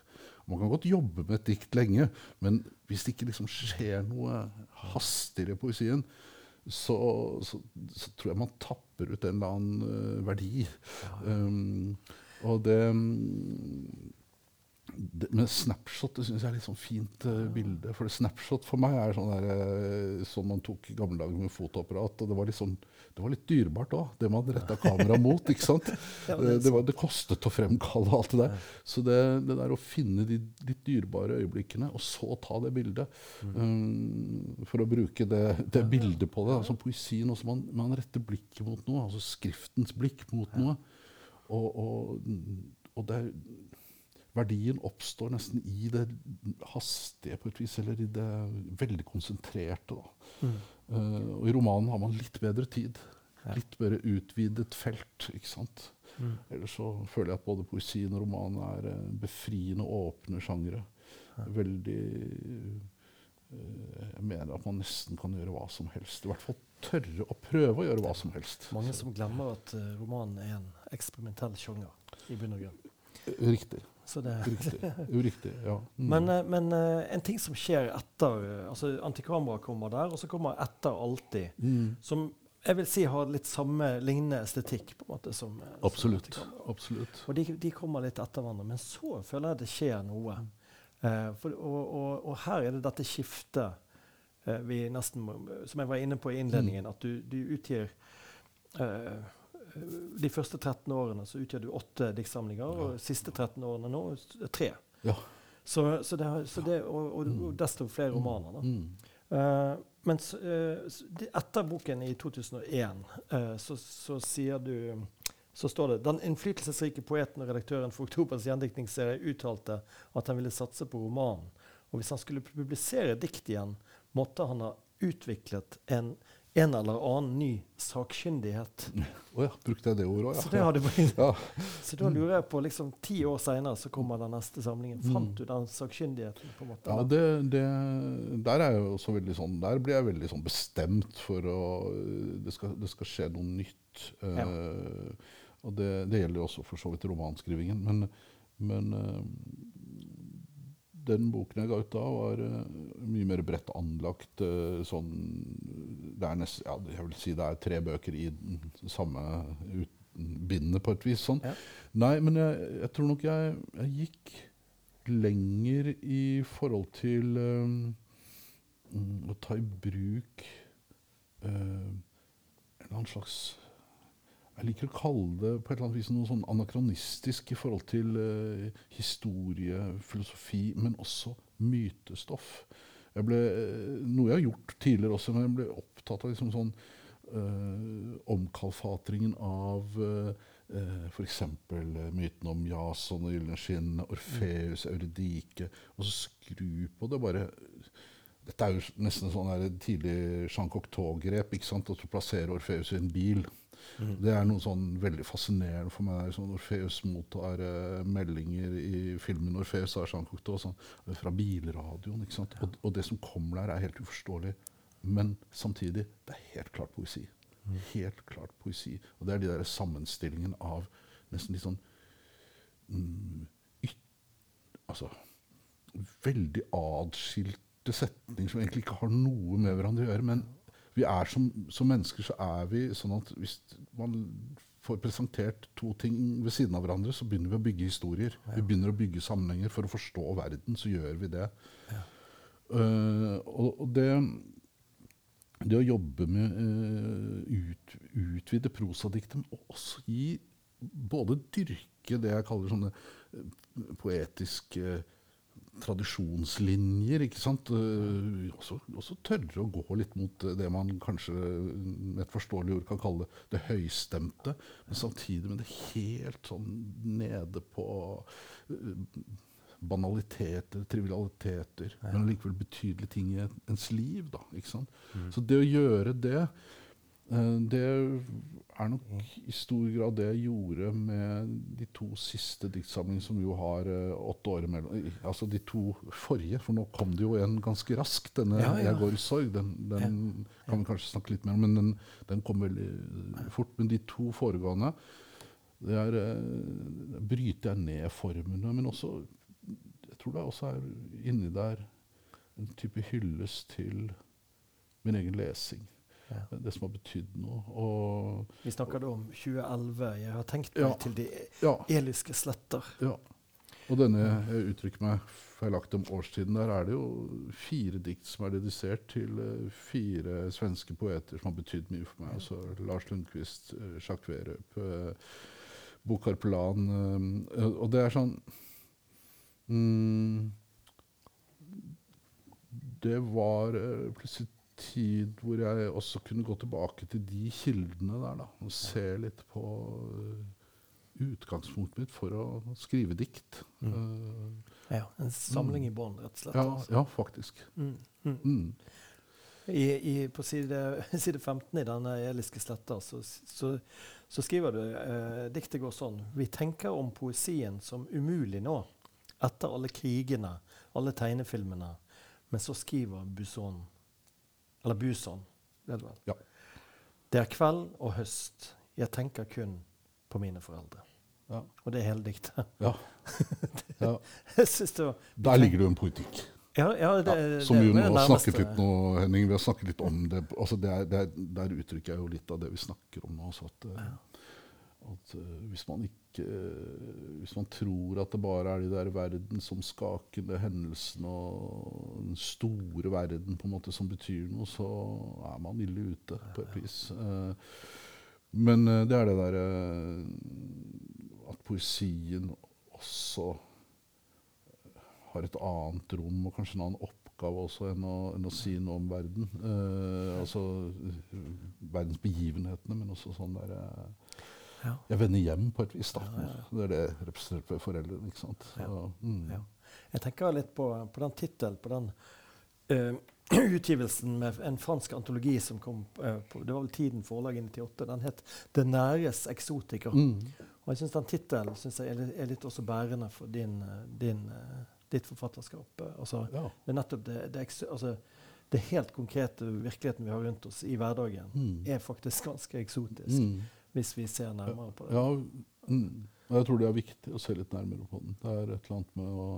Man kan godt jobbe med et dikt lenge, men hvis det ikke liksom skjer noe hastigere i poesien, så, så, så, tror jeg man tapper ut en eller annen uh, verdi. Um, og det, det Med snapshot det synes jeg er litt sånn fint uh, bilde. For snapshot for meg er sånn der, uh, som man tok i gamle dager med fotoapparat. Og det var litt, sånn, det var litt dyrebart òg, det man retta kamera mot. ikke sant? Ja, det, det, var, det kostet å fremkalle alt det der. Så det, det der å finne de litt dyrebare øyeblikkene, og så ta det bildet um, For å bruke det, det bildet på det. altså Poesien også, man, man retter blikket mot noe. altså Skriftens blikk mot noe. Og, og, og det er verdien oppstår nesten i det hastige, på et vis, eller i det veldig konsentrerte. Mm. Uh, og i romanen har man litt bedre tid. Ja. Litt mer utvidet felt. ikke sant? Mm. Ellers så føler jeg at både poesien og romanen er uh, befriende åpne sjangre. Ja. Veldig uh, Jeg mener at man nesten kan gjøre hva som helst. I hvert fall tørre å prøve å gjøre hva som helst. Mange som glemmer at romanen er en eksperimentell sjanger. i bunn og grunn. Riktig. Riktig. Uriktig, ja. Mm. Men, eh, men eh, en ting som skjer etter eh, altså Antikamera kommer der, og så kommer etter alltid. mm. Som jeg vil si har litt samme lignende estetikk. på en måte som, Absolutt. som Absolutt. Og de, de kommer litt etter hverandre. Men så føler jeg det skjer noe. Eh, for, og, og, og her er det dette skiftet eh, vi nesten Som jeg var inne på i innledningen, at du, du utgir eh, De første 13 årene så utgjør du åtte diktsamlinger, og de siste 13 årene nå er tre. Ja. Så, så det, så det, og, og, og desto flere romaner. da. Mm. Uh, mens s- eh, etter boken i 2001 uh, så, så sier du så står det den innflytelsesrike poeten og redaktøren for Oktobers gjendiktningsserie uttalte at han ville satse på romanen. Og hvis han skulle publisere dikt igjen, måtte han ha utviklet en, en eller annen ny sakkyndighet. Å ja, brukte jeg det ordet òg? Så, det hadde, ja. så da lurer jeg på, liksom ti år seinere så kommer den neste samlingen. Fant du den sakkyndigheten? på en måte? Ja, det, det, der er jeg jo også veldig sånn Der blir jeg veldig sånn bestemt for å Det skal, det skal skje noe nytt. Ja. Uh, og det, det gjelder jo også for så vidt romanskrivingen. Men, men uh, den boken jeg ga ut da, var uh, mye mer bredt anlagt. Uh, sånn Det er nest, ja, jeg vil si det er tre bøker i den samme ut, bindet, på et vis. sånn. Ja. Nei, men jeg, jeg tror nok jeg, jeg gikk lenger i forhold til um, å ta i bruk uh, en eller annen slags jeg liker å kalle det på et eller annet vis noe sånn anakronistisk i forhold til uh, historie, filosofi, men også mytestoff. Jeg ble, uh, noe jeg har gjort tidligere også, men jeg ble opptatt av liksom sånn uh, omkalfatringen av uh, uh, f.eks. myten om Jason og Gylne skinn, Orfeus, Eurydike. og så skru på det bare Dette er jo nesten sånn tidlig Jean Cocteau-grep. ikke sant, At du plasserer Orfeus i en bil. Mm. Det er noe sånn veldig fascinerende for meg. Sånn Orfeus mottar uh, meldinger i filmen Orfeus er Jean sånn, fra bilradioen. Ja. Og, og, det som kommer der, er helt uforståelig. Men samtidig, det er helt klart poesi. Mm. Helt klart poesi. Og det er de der sammenstillingen av nesten litt sånn mm, yt, Altså veldig atskilte setninger som egentlig ikke har noe med hverandre å gjøre. men vi er som, som, mennesker så er vi sånn at hvis man får presentert to ting ved siden av hverandre, så begynner vi å bygge historier. Ja. Vi begynner å bygge sammenhenger. For å forstå verden, så gjør vi det. Ja. Uh, og, og det, det, å jobbe med uh, ut, utvide prosadiktet, men også gi Både dyrke det jeg kaller sånne uh, poetiske tradisjonslinjer. ikke sant? Uh, også, også, tørre å gå litt mot det man kanskje med et forståelig ord kan kalle det høystemte, men samtidig med det helt sånn nede på uh, banaliteter, trivialiteter, ja. men likevel betydelige ting i ens liv. da, ikke sant? Mm. Så det å gjøre det Eh, det er nok i stor grad det jeg gjorde med de to siste diktsamlingene, som jo har uh, åtte år imellom. Altså de to forrige, for nå kom det jo en ganske raskt. Denne ja, ja. 'Jeg går i sorg'. Den, den ja. kan vi kanskje snakke litt mer om, men den, den kom veldig fort. Men de to foregående det er, uh, bryter jeg ned formene, men også Jeg tror det også er inni der en type hyllest til min egen lesing ja. det som har betydd noe. Og, Vi snakker da om 2011. Jeg har tenkt meg ja, til de ja. eliske sletter. Ja. Og denne jeg uttrykker meg feilaktig om årstiden. Der er det jo fire dikt som er dedisert til uh, fire svenske poeter som har betydd mye for meg. Altså Lars Lundqvist, uh, Jacques Werup, Bo. Uh, og det er sånn mm, Det var plutselig tid hvor jeg også kunne gå tilbake til de kildene der. da, Og se litt på uh, utgangspunktet mitt for å skrive dikt. Mm. Uh, ja, En samling mm. i bånn, rett og slett? Ja, altså. ja faktisk. Mm. mm. mm. I, i, på side, side, 15 i denne Eliske sletta så, så, så, skriver du uh, diktet går sånn Vi tenker om poesien som umulig nå, etter alle krigene, alle tegnefilmene. Men så skriver Buson eller Buson. Det er, det, ja. det er kveld og høst. Jeg tenker kun på mine foreldre. Ja. Og det er hele diktet. Ja. ja. Der ligger det jo en politikk. Ja, ja, det, ja, som vi jo har snakket litt nå, Henning, vi har snakket litt om det. Altså det er, det er, der uttrykker jeg jo litt av det vi snakker om nå. Så at, ja. At uh, hvis, man ikke, uh, hvis man tror at det bare er de der verdensomskakende hendelsene og den store verden på en måte som betyr noe, så er man ille ute på et vis. Uh, men det er det derre at poesien også har et annet rom og kanskje en annen oppgave også enn å, enn å si noe om verden. Eh, altså verdens begivenhetene, men også sånn der eh. Jeg vender hjem på et vis. da. Det er det representert ved foreldrene. ikke sant? Mm. Jeg tenker litt på, på den tittelen på den uh, utgivelsen med en fransk antologi som kom uh, på, Det var vel Tiden forlag i 98. Den het 'Det næres eksotiker'. Mm. Og jeg syns den tittelen er, er, litt også bærende for din, din uh, ditt forfatterskap. Altså, ja. Det er nettopp det, det, altså, det, helt konkrete virkeligheten vi har rundt oss i hverdagen, mm. er faktisk ganske eksotisk. Mm. Hvis vi ser nærmere på det. Ja, og Jeg tror det er viktig å se litt nærmere på den. Det er et eller annet med å,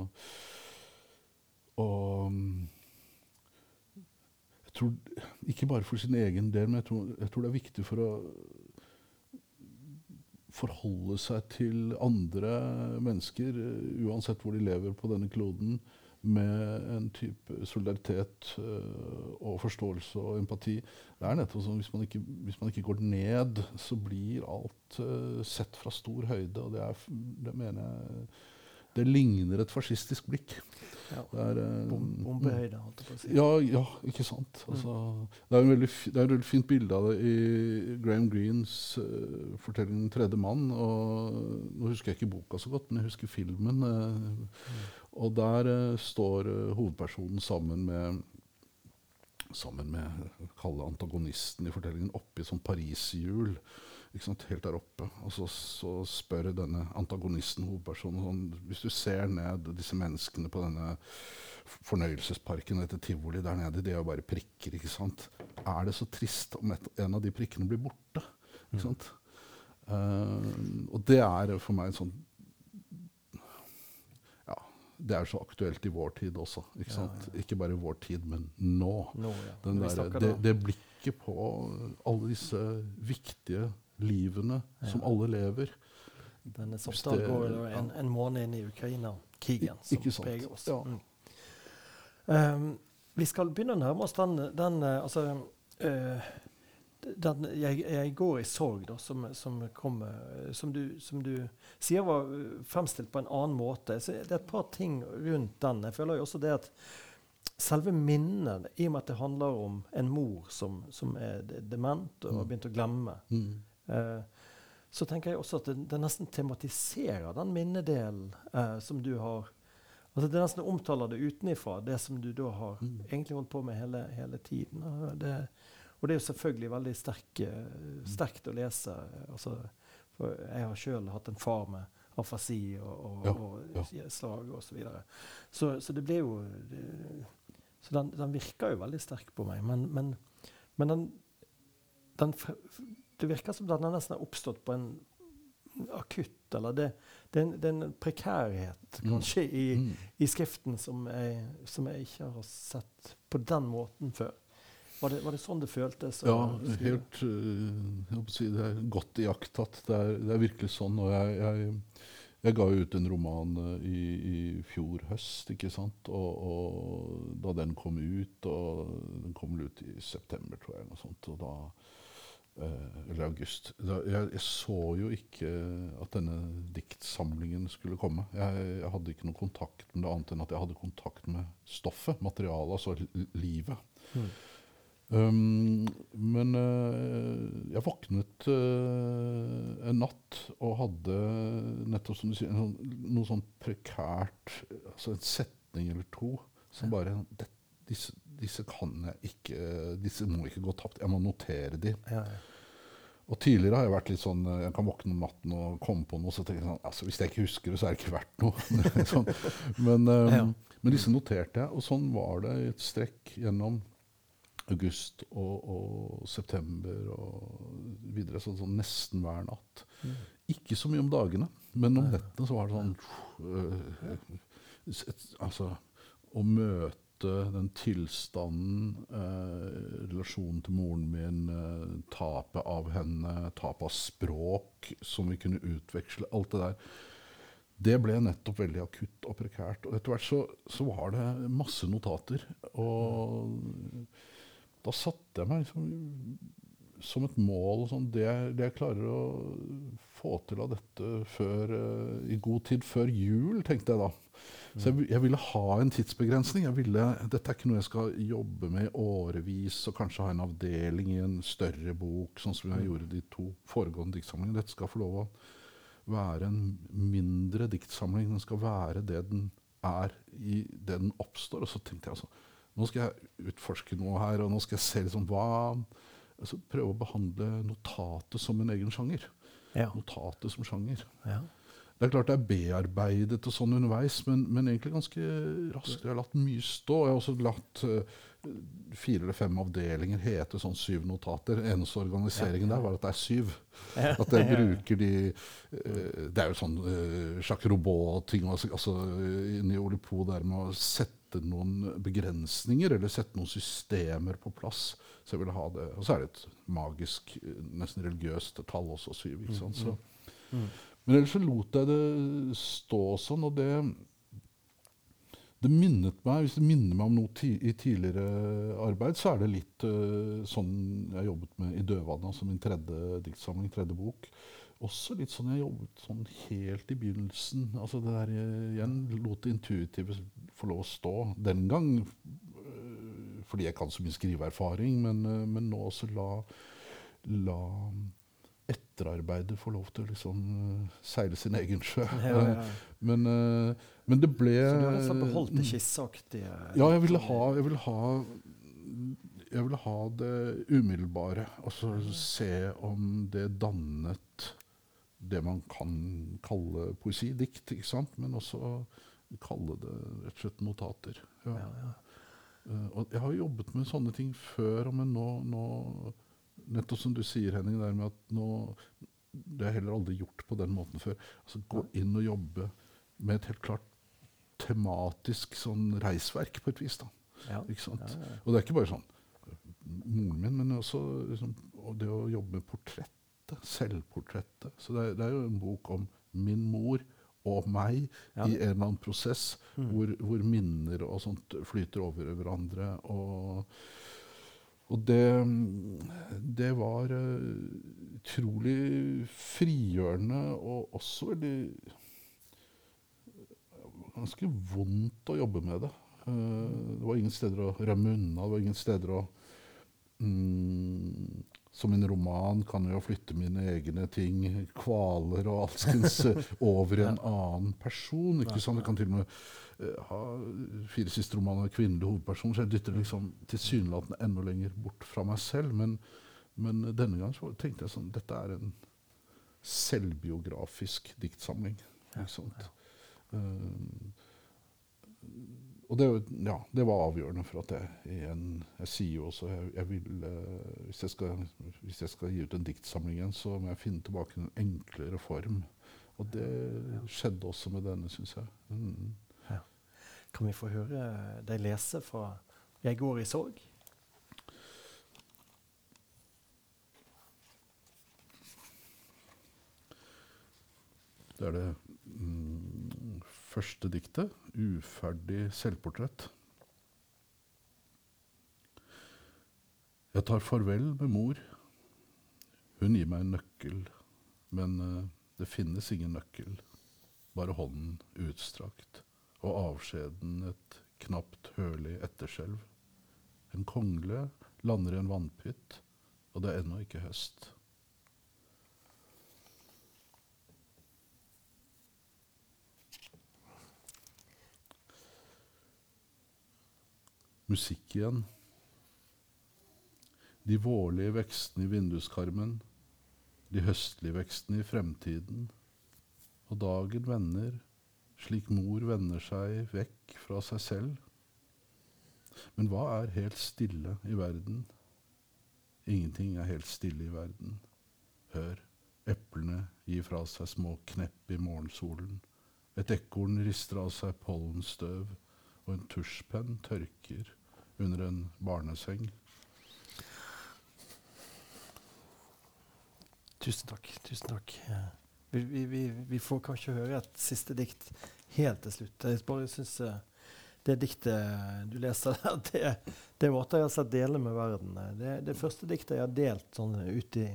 å jeg tror, Ikke bare for sin egen del, men jeg tror, jeg tror det er viktig for å forholde seg til andre mennesker, uh, uansett hvor de lever på denne kloden, med en type solidaritet uh, og forståelse og empati. Det er nettopp sånn hvis man ikke, hvis man ikke går ned, så blir alt uh, sett fra stor høyde. Og det, er, det mener jeg det ligner et fascistisk blikk. Ja. Det er, uh, Bombehøyde, holdt jeg på å si. Ja, ja ikke sant. Mm. Altså, det, er veldig, det, er et veldig fint bilde av det i Graham Greens uh, fortelling tredje mann'. Og, nå husker jeg ikke boka så godt, men jeg husker filmen. Uh, mm. Og der uh, står uh, hovedpersonen sammen med sammen med kalle antagonisten i fortellingen oppi sånn pariserhjul. Helt der oppe. Og så, så, spør denne antagonisten hovedpersonen sånn Hvis du ser ned disse menneskene på denne fornøyelsesparken, etter tivoli der nede, de er jo bare prikker, ikke sant? Er det så trist om et, en av de prikkene blir borte? Ikke mm. sant? Uh, og det er for meg en sånn det er så aktuelt i vår tid også. Ikke, ja, ja. ikke bare i vår tid, men nå. nå ja. der, det, det, blikket på alle disse viktige livene som alle lever. Denne Soppdal går en, en, måned inn i Ukraina-krigen som preger oss. Mm. Um, vi skal begynne å nærme oss den, den uh, altså, uh, den, jeg, jeg, går i sorg, da, som, som, kommer, som, du, som, du, sier var fremstilt på en annen måte. Så det er et par ting rundt den. Jeg føler jo også det at selve minnet, i og med at det handler om en mor som, som er dement og har mm. begynt å glemme, mm. eh, så tenker jeg også at det, det nesten tematiserer den minnedelen eh, som du har Altså Det nesten omtaler det utenifra, det som du da har mm. egentlig holdt på med hele, hele tiden. Det, og det er jo selvfølgelig veldig sterk, eh, sterkt å lese. Altså, for jeg har sjøl hatt en far med afasi og, og, ja, og ja. slag osv. Så, videre. så Så det ble jo det, Så den, den, virker jo veldig sterk på meg. Men, men, men den, den, Det virker som den nesten har oppstått på en akutt Eller det, det, er, en, en prekærhet mm. kanskje mm. I, mm. i, skriften som jeg, som jeg ikke har sett på den måten før. Var det, var det, sånn det føltes? Ja, helt uh, si, Det er godt iakttatt. Det, det, er virkelig sånn. Og jeg, jeg, jeg ga ut en roman uh, i, i, fjor høst, ikke sant? Og, og, da den kom ut og Den kom ut i september, tror jeg, eller sånt. og da uh, eller august. Da, jeg, jeg, så jo ikke at denne diktsamlingen skulle komme. Jeg, jeg, hadde ikke noe kontakt med det annet enn at jeg hadde kontakt med stoffet, materialet, altså livet. Mm. Um, men uh, jeg våknet uh, en natt og hadde nettopp som du sier, noe, noe sånn prekært Altså en setning eller to som ja. bare det, disse, disse, kan jeg ikke Disse må ikke gå tapt. Jeg må notere de. Ja, ja. Og tidligere har jeg vært litt sånn Jeg kan våkne om natten og komme på noe, så tenker jeg sånn altså Hvis jeg ikke husker det, så er det ikke verdt noe. sånn. men, um, men, disse noterte jeg, og sånn var det i et strekk gjennom august og, og, september og videre. Sånn, sånn nesten hver natt. Mm. Ikke så mye om dagene, men om nettene så var det sånn øh, et, Altså å møte den tilstanden, eh, relasjonen til moren min, eh, tapet av henne, tapet av språk som vi kunne utveksle, alt det der. Det ble nettopp veldig akutt og prekært. Og etter hvert så, så var det masse notater. Og da satte jeg meg liksom, som et mål sånn, det, det, jeg klarer å få til av dette før, uh, i god tid før jul, tenkte jeg da. Så jeg, jeg, ville ha en tidsbegrensning. Jeg ville, dette er ikke noe jeg skal jobbe med i årevis og kanskje ha en avdeling i en større bok, sånn som jeg gjorde de to foregående diktsamlingene. Dette skal få lov å være en mindre diktsamling. Den skal være det den er i det den oppstår. Og så tenkte jeg altså nå skal jeg utforske noe her, og nå skal jeg se liksom hva altså Prøve å behandle notatet som en egen sjanger. Ja. Notatet som sjanger. Ja. Det er klart det er bearbeidet og sånn underveis, men, men, egentlig ganske raskt. Jeg har latt mye stå. Jeg har også latt uh, fire eller fem avdelinger hete sånn syv notater. Eneste organiseringen ja, der var at det er syv. At jeg bruker de uh, Det er jo sånn uh, sjakk robot-ting altså, altså, inni Olipo der med å sette sette noen begrensninger eller sette noen systemer på plass. Så jeg ville ha det. Og så er det et magisk, nesten religiøst tall også, syv. ikke sant? Så. Mm. Men ellers så lot jeg det stå sånn, og det det minnet meg, Hvis det minner meg om noe ti, i tidligere arbeid, så er det litt uh, sånn jeg jobbet med i 'Dødvannet', altså min tredje diktsamling, tredje bok. Også litt sånn jeg jobbet sånn helt i begynnelsen. altså det der Igjen lot det intuitive få lov å stå. Den gang uh, fordi jeg kan så mye skriveerfaring, men, men nå også la, la etterarbeidet få lov til å liksom seile sin egen sjø. Ja, ja. Men, men, det ble Så du har liksom beholdt det skisseaktige? Ja, jeg ville ha, jeg ville ha, jeg ville ha det umiddelbare. Altså se om det dannet det man kan kalle poesi, dikt, ikke sant? men også kalle det rett og slett notater. Ja. Uh, og jeg har jobbet med sånne ting før, men nå, nå nettopp som du sier, Henning, der med at nå Det har jeg heller aldri gjort på den måten før. Altså Gå inn og jobbe med et helt klart tematisk sånn reisverk, på et vis. da. Ja. Ikke sant? Ja, ja. Og det er ikke bare sånn moren min, men også liksom, det å jobbe med portrettet. Selvportrettet. Så det er, det er, jo en bok om min mor og meg ja. i en eller annen prosess mm. hvor, hvor, minner og sånt flyter over hverandre. og og det, det var uh, utrolig frigjørende og også veldig Ganske vondt å jobbe med det. Uh, det var ingen steder å rømme unna. Det var ingen steder å um, Som en roman kan jeg flytte mine egne ting, kvaler og alskens, over i en annen person. ikke sant? Jeg kan til og med Eh, ha fire siste romaner av kvinnelig hovedperson, så jeg dytter liksom tilsynelatende enda lenger bort fra meg selv. Men, men denne gangen så tenkte jeg sånn Dette er en selvbiografisk diktsamling. Ikke sant? Ja, uh, og det, ja, det, var avgjørende for at jeg igjen Jeg sier jo også jeg, jeg vil, uh, hvis, jeg skal, hvis, jeg skal, gi ut en diktsamling igjen, så må jeg finne tilbake en enklere form. Og det skjedde også med denne, syns jeg. Mm. Kan vi få høre deg lese fra 'Jeg går i sorg'? Det er det mm, første diktet. 'Uferdig selvportrett'. Jeg tar farvel med mor. Hun gir meg en nøkkel, men uh, det finnes ingen nøkkel, bare hånden utstrakt og avskjeden et knapt hørlig etterskjelv. En kongle lander i en vannpytt, og det er ennå ikke høst. Musikk igjen. De vårlige vekstene i vinduskarmen, de høstlige vekstene i fremtiden. Og dagen vender slik mor vender seg vekk fra seg selv. Men hva er helt stille i verden? Ingenting er helt stille i verden. Hør, eplene gir fra seg små knepp i morgensolen. Et ekorn rister av seg pollenstøv, og en tusjpenn tørker under en barneseng. Tusen takk. Tusen takk. Vi, vi, vi, får kanskje høre et siste dikt helt til slutt. Jeg bare synes uh, det diktet du leser der, det, det måtte jeg altså dele med verden. Det, det første diktet jeg har delt sånn ut i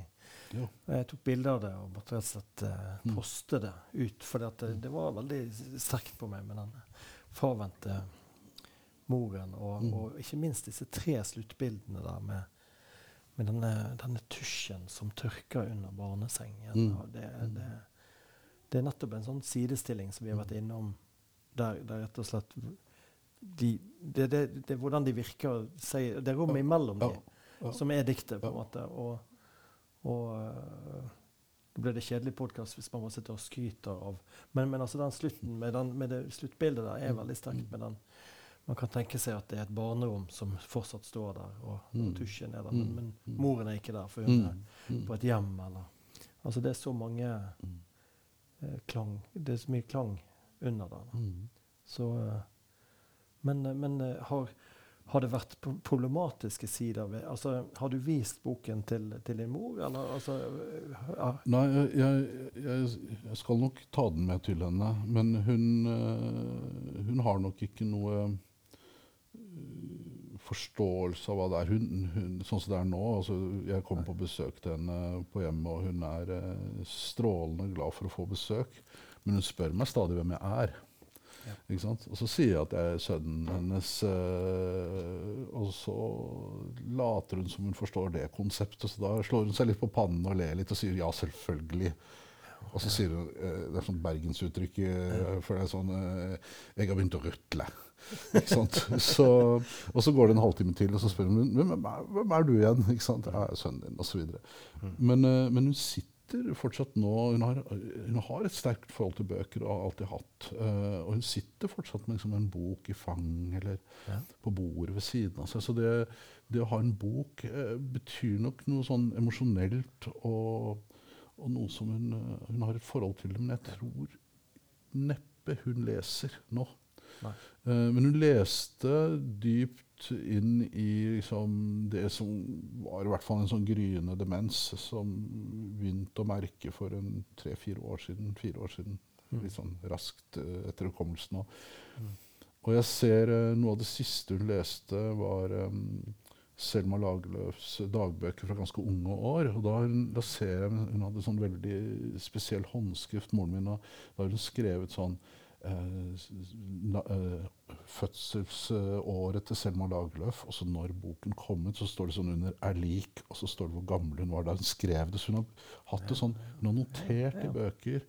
ja. Jeg tok bilde av det og måtte rett og slett uh, poste det ut. For det, det, var veldig sterkt på meg med den fravendte moren. Og, mm. og, ikke minst disse tre sluttbildene der med med denne, denne, tusjen som tørker under barnesengen. Mm. Det, mm. det, det, er nettopp en sånn sidestilling som vi har vært mm. innom, der, der rett og slett de, det, det, er hvordan de virker Det er rommet imellom ja, ja, som er diktet, på en måte. Og, og uh, det blir det kjedelig podkast hvis man må sitte og skryter av Men, men altså den slutten med, den, med det sluttbildet der er mm. veldig sterkt med den man kan tenke seg at det er et barnerom som fortsatt står der, og, mm. og tusjen er der. Men, men, mm. Mm. moren er ikke der, for hun er mm. på et hjem. Eller. Altså det er så mange eh, klang Det er så mye klang under der. Så, eh, men, men eh, har, har det vært problematiske sider ved altså, Har du vist boken til, til din mor, eller altså ja. Nei, jeg, jeg, jeg, skal nok ta den med til henne. Men hun, eh, hun har nok ikke noe eh, forståelse av hva det er. Hun, hun, sånn som det er nå altså Jeg kommer på besøk til henne på hjemmet, og hun er eh, strålende glad for å få besøk. Men hun spør meg stadig hvem jeg er. Ja. Og så sier jeg at jeg er sønnen hennes, eh, og så later hun som hun forstår det konseptet. Så da slår hun seg litt på pannen og ler litt og sier ja, selvfølgelig. Og så sier hun eh, Det er sånn bergensuttrykk, øh, for det er sånn Jeg har begynt å rutle. Så, og så går det en halvtime til, og så spør hun hvem, hvem er du igjen. Ikke sant? Er sønnen din, osv. Men, men hun sitter fortsatt nå hun har, hun har, et sterkt forhold til bøker og har alltid hatt. Uh, og hun sitter fortsatt med liksom, en bok i fang eller ja. på bordet ved siden av seg. Så det, det å ha en bok uh, betyr nok noe sånn emosjonelt og, og, noe som hun, hun, har et forhold til. Men jeg tror neppe hun leser nå. Men hun leste dypt inn i liksom, det som var i hvert fall en sånn gryende demens som begynte å merke for en tre-fire år siden. Fire år siden. Mm. Litt sånn raskt uh, etter hukommelsen. Mm. og jeg ser uh, noe av det siste hun leste, var um, Selma Lagerlöfs dagbøker fra ganske unge år. og Da, da ser jeg Hun hadde sånn veldig spesiell håndskrift, moren min. og Da har hun skrevet sånn fødselsåret til Selma Lagerlöf. Og så når boken kom ut, så står det sånn under 'er lik', og så står det hvor gammel hun var da hun skrev det. Så hun har hatt det sånn, hun har notert i bøker.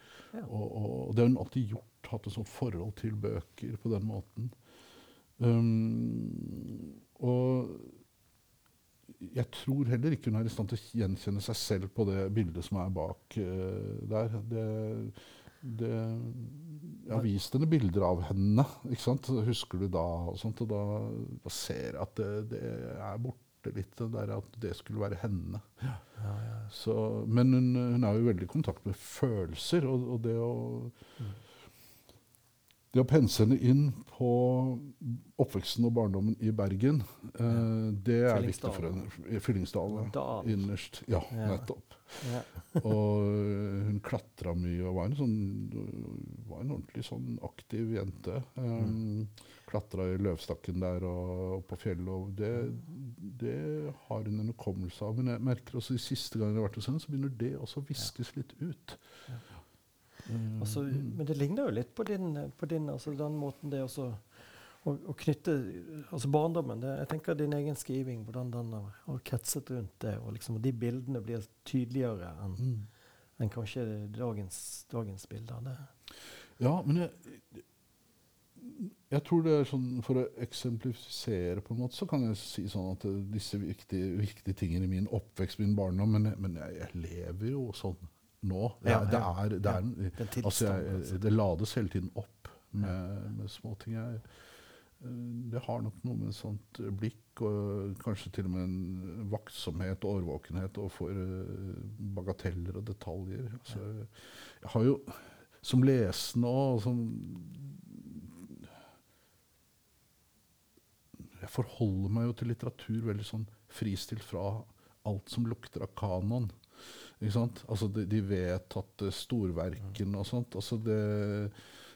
Og, og, det har hun alltid gjort. Hatt et sånt forhold til bøker på den måten. Um, og jeg tror heller ikke hun er i stand til å gjenkjenne seg selv på det bildet som er bak uh, der. Det, det, jeg har vist henne bilder av henne. ikke sant? Husker du da? Og, sånt, og da, da, ser jeg at det, det, er borte litt, det der at det skulle være henne. Ja, ja, ja. Så, men hun, hun, er jo veldig i kontakt med følelser, og, og det å mm. Det å pense henne inn på oppveksten og barndommen i Bergen, eh, det er viktig for henne. Fyllingsdalen. Innerst. Ja, nettopp. Ja. og eh, hun klatra mye og var en, sånn, var en ordentlig sånn aktiv jente. Um, mm. Klatra i løvstakken der og, og på fjellet. Og det, det, har hun en hukommelse av. Men jeg merker også de siste gangene jeg har vært hos henne, så begynner det også å viskes litt ut. Ja. Um, Altså, men det ligner jo litt på din, på din altså den måten det også å, knytte altså barndommen det, Jeg tenker din egen skriving, hvordan den har, kretset rundt det. Og liksom, de bildene blir tydeligere enn mm. en kanskje dagens, dagens bilder. Det. Ja, men jeg, jeg tror det er sånn, For å eksemplifisere, på en måte, så kan jeg si sånn at disse viktige, viktige tingene i min oppvekst, min barndom Men, men jeg, jeg lever jo sånn nå. Det, ja, det, er, det, er, ja, altså jeg, altså. det lades hele tiden opp med, med småting. Jeg, det har nok noe med sånt blikk og kanskje til og med en vaktsomhet og årvåkenhet overfor bagateller og detaljer. Altså, jeg har jo som lesende og som Jeg forholder meg jo til litteratur veldig sånn fristilt fra alt som lukter av kanon. Ikke sant? Altså de, de vedtatte storverkene og sånt. Altså det,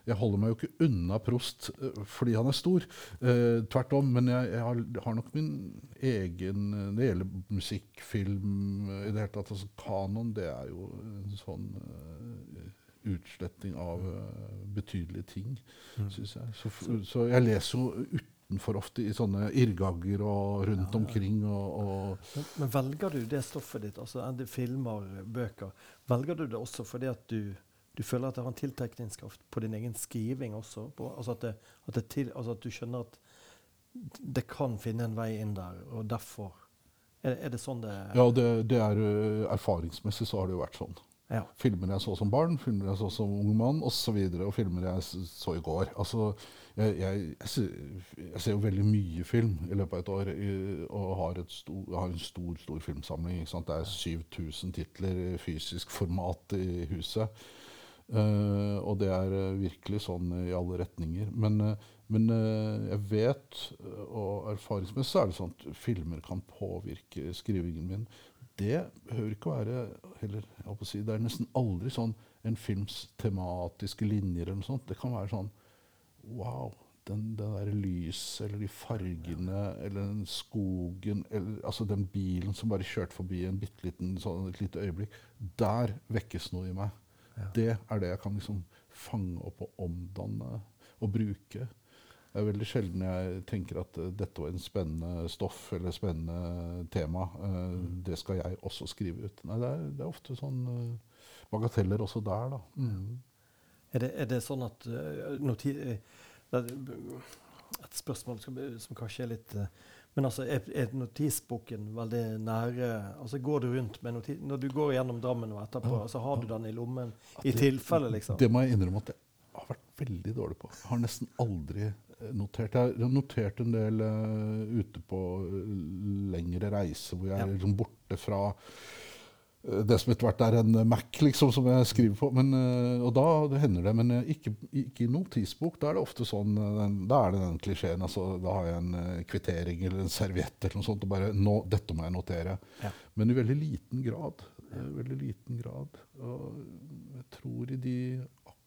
jeg holder meg jo ikke unna Prost eh, fordi han er stor. Eh, tvert om. Men jeg, jeg, har, har, nok min egen Når det gjelder musikk, film i det hele tatt altså Kanon det er jo en sånn uh, utsletting av uh, betydelige ting, mm. syns jeg. Så, så, jeg leser jo ut for ofte i sånne irrgagger og rundt ja, ja. omkring. Og, og men, men, velger du det stoffet ditt, altså enten filmer, bøker, velger du det også fordi at du, du føler at det har en tiltrekningskraft på din egen skriving også? På, altså, at det, at det til, altså, at du skjønner at det kan finne en vei inn der, og derfor Er, er det sånn det Ja, det, det er eh, erfaringsmessig så har det jo vært sånn. Ja. Filmer jeg så som barn, filmer jeg så som ung mann osv. Og, og filmer jeg så i går. Altså, jeg, jeg, jeg, ser, jo veldig mye film i løpet av et år og har, stor, har en stor stor filmsamling. Det er 7000 titler i fysisk format i huset. Uh, og det er uh, virkelig sånn i alle retninger. Men, uh, Men uh, jeg vet, eh, og erfaringsmessig er det sånn at filmer kan påvirke skrivingen min. Det behøver ikke være heller, si, Det er nesten aldri sånn en films tematiske linjer eller noe sånt. Det kan være sånn Wow, den, den der lyset eller de fargene eller den skogen eller altså den bilen som bare kjørte forbi en bitte liten sånn, et lite øyeblikk. Der vekkes noe i meg. Ja. Det er det jeg kan liksom fange opp og omdanne og bruke. Det er veldig sjelden jeg tenker at uh, dette var en spennende stoff eller spennende tema. Uh, det skal jeg også skrive ut. Nei, det er, det er ofte sånn uh, bagateller også der, da. Mm. Er, det, er, det, sånn at noti, Et spørsmål som, som, kanskje er litt Men altså, er, er notisboken veldig nære altså Går du rundt med notis Når du går gjennom Drammen og etterpå, ja, så har du den i lommen i tilfelle, liksom? Det må jeg innrømme at jeg har vært veldig dårlig på. Jeg har nesten aldri notert. Jeg har notert en del uh, ute på uh, lengre reiser hvor jeg ja. er liksom borte fra det som etter hvert er en Mac, liksom, som jeg skriver på. Men, og da det hender det, men ikke, ikke, i notisbok. Da er det ofte sånn, den, da er det den klisjeen. Altså, da har jeg en kvittering eller en serviett eller noe sånt. og bare, nå, Dette må jeg notere. Ja. Men i veldig liten grad. Veldig liten grad. Og jeg tror i de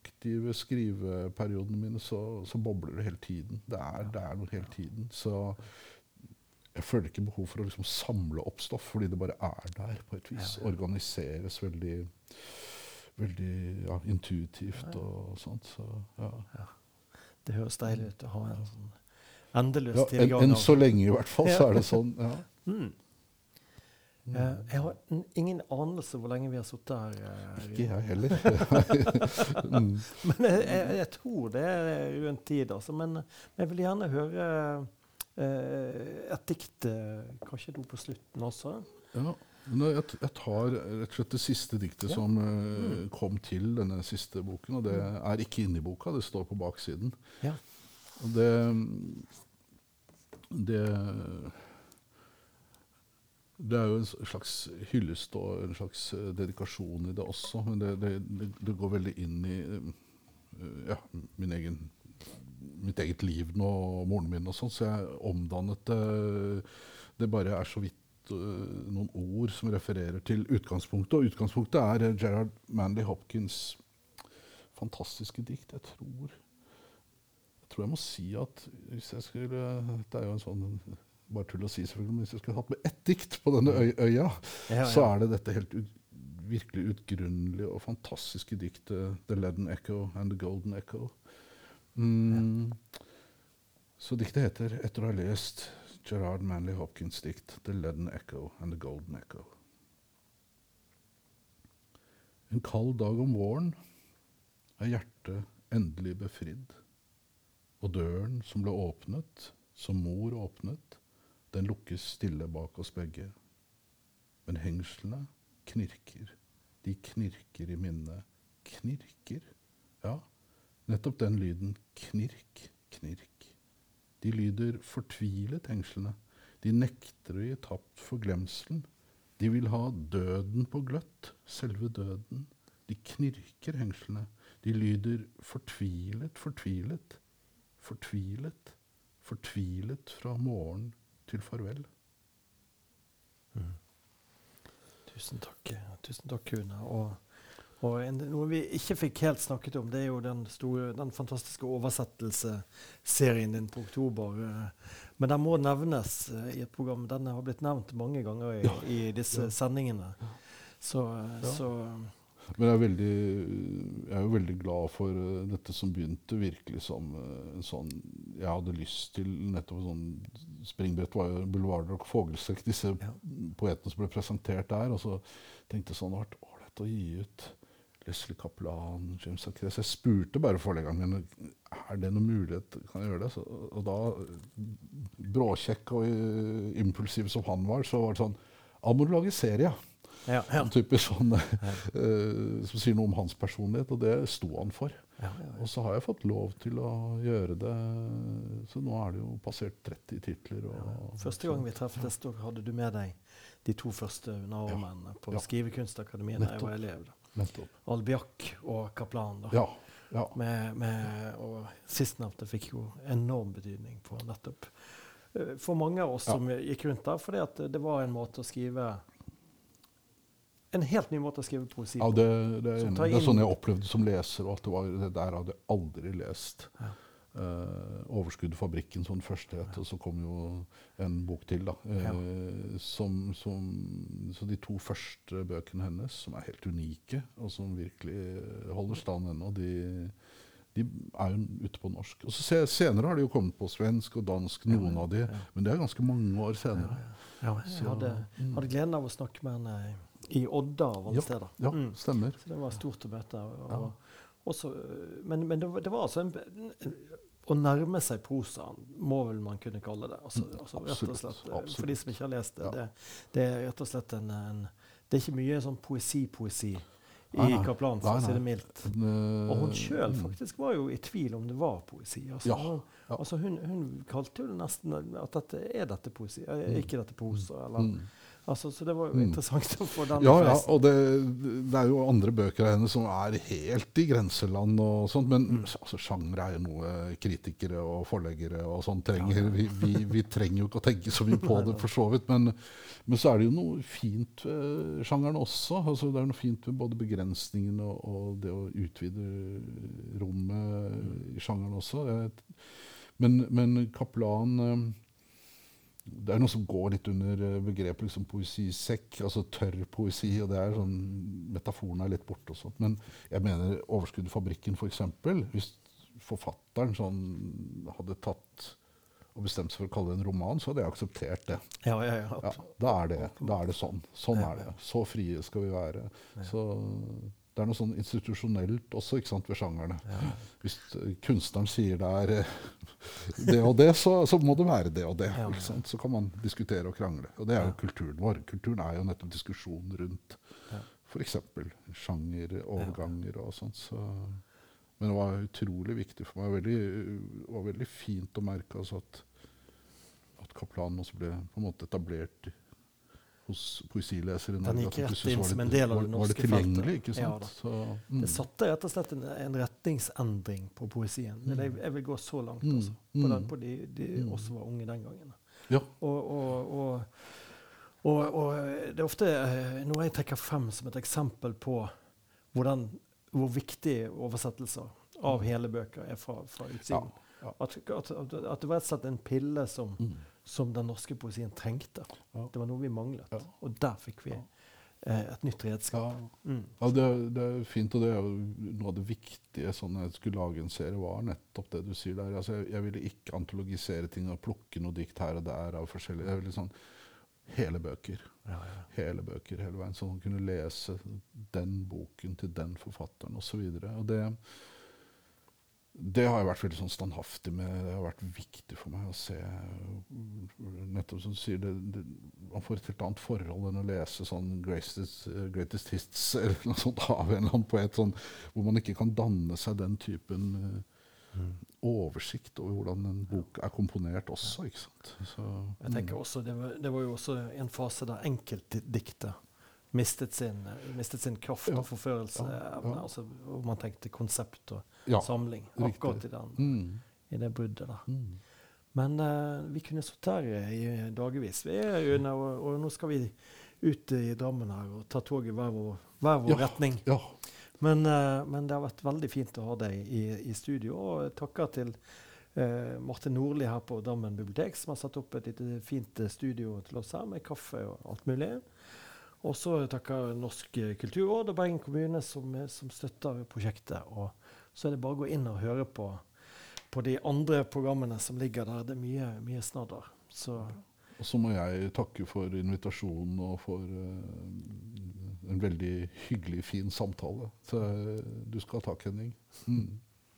aktive skriveperiodene mine så, så, bobler det hele tiden. Det er, det er, noe hele tiden. Så jeg føler ikke behov for å liksom samle opp stoff, fordi det bare er der på et vis. Organiseres veldig, veldig ja, intuitivt og sånt. Så, ja. Det høres deilig ut å ha en sånn endeløs ja, tilgang. Enn en så lenge, i hvert fall, så er det sånn. ja. Mm. Uh, jeg har ingen anelse hvor lenge vi har sittet her. Uh, ikke jeg heller. mm. Men jeg, jeg, jeg, tror det er rundt tid. Altså. Men, men jeg vil gjerne høre et dikt, kanskje noe på slutten også. Ja, jeg, jeg, tar rett og slett det siste diktet ja. som mm. kom til denne siste boken. Og det mm. er ikke inni boka, det står på baksiden. Ja. Og det, det det er jo en slags hyllest og en slags eh, dedikasjon i det også. Men det, det, det går veldig inn i eh, ja, min egen, mitt eget liv nå, og moren min og sånn. Så jeg omdannet det Det bare er så vidt uh, noen ord som refererer til utgangspunktet. Og utgangspunktet er Gerard Manley Hopkins' fantastiske dikt. Jeg tror jeg tror jeg må si at hvis jeg skulle Dette er jo en sånn bare tull å si, selvfølgelig, men hvis jeg skulle hatt med ett dikt på denne øy øya, ja, ja. så er det dette helt ut, virkelig utgrunnelige og fantastiske diktet 'The Leaden Echo and the Golden Echo'. Mm. Så diktet heter, etter å ha lest Gerard Manley Hopkins' dikt 'The Leaden Echo and the Golden Echo'. En kald dag om våren er hjertet endelig befridd, og døren som ble åpnet, som mor åpnet, den lukkes stille bak oss begge. Men hengslene knirker. De knirker i minnet. Knirker? Ja, nettopp den lyden. Knirk, knirk. De lyder fortvilet, hengslene. De nekter å gi tapt for glemselen. De vil ha døden på gløtt, selve døden. De knirker, hengslene. De lyder fortvilet, fortvilet. Fortvilet, fortvilet fra morgen til farvel. Mm. Tusen takk, Tusen takk, Una. Og, og en, noe vi ikke fikk helt snakket om, det er jo den, store, den fantastiske oversettelseserien din på oktober. Men den må nevnes uh, i et program. Den har blitt nevnt mange ganger i, i disse sendingene. Så, ja. så men jeg er, veldig, jeg er, jo veldig glad for uh, dette som begynte virkelig som uh, en sånn Jeg hadde lyst til nettopp sånn Springbrett var jo Boulevarder og Fogelsekk, disse ja. poetene som ble presentert der. Og så tenkte jeg sånn Det har vært ålreit å gi ut Leslie Kaplan, James Acres. Jeg spurte bare forleggeren er det noen mulighet, kan jeg gjøre det. Så, og da, bråkjekk og uh, impulsiv som han var, så var det sånn Da må du lage serie. Ja, ja. Typisk sånn, uh, som sier noe om hans personlighet, og det sto han for. Ja, og så har jeg fått lov til å gjøre det. Så nå er det jo passert 30 titler. Første gang vi treffes, da hadde du med deg de to første navnene på Skrivekunstakademiet da jeg var elev. Da. Albiak og Kaplan. da. Ja. Ja. Med, med, og sistnevnte fikk jo enorm betydning på nettopp eh, for mange av oss Ja. som gikk rundt der, fordi at det var en måte å skrive En helt ny måte å skrive poesi Ja, på. det, det, tar det er sånn jeg opplevde som leser. Og at det, var, det der hadde jeg aldri lest. Ja. Eh, 'Overskuddet fabrikken' som den første het, og så kom jo en bok til. da. Eh, som, som, så de to første bøkene hennes, som er helt unike, og som virkelig holder stand ennå, de, de er jo ute på norsk. Og så se, Senere har de jo kommet på svensk og dansk, noen av de, ja. men det er ganske mange år senere. Ja, jeg hadde, mm. hadde gleden av å snakke med henne i Odda av alle Ja, steder. Ja, Mm. stemmer. Så det var stort å møte. Og, Ja. også, men men det, var- det var altså en, Å nærme seg prosaen, må vel man kunne kalle det. Altså, Mm, altså, absolutt, slett, eh, absolutt. For de som ikke har lest det. Det, det er rett og slett en, en Det er ikke mye sånn poesi-poesi i. Kaplan, for å si det mildt. Eh, Og hun sjøl mm. faktisk var jo i tvil om det var poesi. Altså, Ja, ja. altså hun, hun kalte jo det nesten at dette er dette poesi, er Mm. ikke dette prosa. Eller, Mm. Altså, så det var jo Mm. å få den Ja, ja, og det, det er jo andre bøker av henne som er helt i grenseland og sånt, men Mm. altså, sjanger er jo noe kritikere og forleggere og sånn trenger. Vi, vi, vi trenger jo ikke å tenke så mye på det, for så vidt, men, men så er det jo noe fint ved sjangeren også. Altså, det er noe fint ved både begrensningene og, og det å utvide rommet i sjangeren også. Men, men Kaplan eh, det er noe som går litt under eh, begrepet liksom, poesisekk, altså tørr poesi. og det er sånn, Metaforen er litt borte og sånt. Men jeg mener Overskuddet fabrikken, f.eks. Hvis forfatteren sånn hadde tatt og bestemt seg for å kalle det en roman, så hadde jeg akseptert det. Ja, ja, ja. Ja, da, er det da er det sånn. Sånn er det. Så frie skal vi være. Så det er noe sånn institusjonelt også ikke sant, ved sjangerne. Hvis eh, kunstneren sier det er eh, det og det, så, så må det være det og det. Ja. Ikke sant? Så kan man diskutere og krangle. Og det er jo kulturen vår. Kulturen er jo nettopp diskusjon rundt Ja. f.eks. sjanger, overganger og sånt. Så. Men det var utrolig viktig for meg. Veldig, det var veldig fint å merke altså, at, at Kaplan også ble på en måte etablert hos poesilesere Den gikk rett inn som en del av det var- Var det norske tilgjengelig, feltet. ikke Ja sant? da. Så, mm. Det satte rett og slett en, en retningsendring på poesien. Mm. jeg, jeg vil gå så langt, Mm. altså. På, Mm. den, på de, de Mm. oss var unge den gangen. Ja. Og, og, og, og, det er ofte eh, noe jeg trekker frem som et eksempel på hvordan, hvor viktig oversettelser av hele bøker er fra, fra utsiden. Ja, ja. At, at, at det var rett og slett en pille som, Mm. Som den norske poesien trengte. Ja. Det var noe vi manglet. Ja. Og der fikk vi eh, et nytt redskap. Ja. Mm. Ja, det, det er fint, og det er jo noe av det viktige sånn jeg skulle lage en serie, var nettopp det du sier der. Altså, jeg, jeg ville ikke antologisere ting og plukke noe dikt her og der av forskjellige Jeg ville sånn hele bøker. Ja, ja. Hele bøker hele veien, så man kunne lese den boken til den forfatteren osv. Og det, det har jeg vært veldig sånn standhaftig med. Det har vært viktig for meg å se Nettopp som du sier, det, det, man får et helt annet forhold enn å lese sånn Greatest, greatest Hits eller noe sånt av en eller annen poet, sånn, hvor man ikke kan danne seg den typen eh, oversikt over hvordan en bok er komponert også. ikke sant? Så, Jeg tenker også, det var, det var jo også en fase der enkeltdiktet mistet sin, mistet sin kraft Ja. og forførelse. Ja, ja. Altså, hvor man tenkte konsept og ja. samling. riktig. Akkurat i, den, Mm. i det bruddet der. Mm. Men uh, vi kunne sittet her i dagevis, vi, Rune, og, og nå skal vi ut i Drammen her og ta toget hver vår, hver vår Ja. retning. Ja. Men, uh, men det har vært veldig fint å ha deg i, i studio. Og takker til uh, Martin Nordli her på Drammen bibliotek, som har satt opp et lite fint eh, studio til oss her med kaffe og alt mulig. Og så takker Norsk eh, kulturråd og Bergen kommune som, eh, som støtter prosjektet. Og så er det bare å gå inn og høre på, på de andre programmene som ligger der. Det er mye, mye snadder. Så Og så må jeg takke for invitasjonen og for uh, en veldig hyggelig, fin samtale. Så eh, du skal ha takk, Henning. Mm.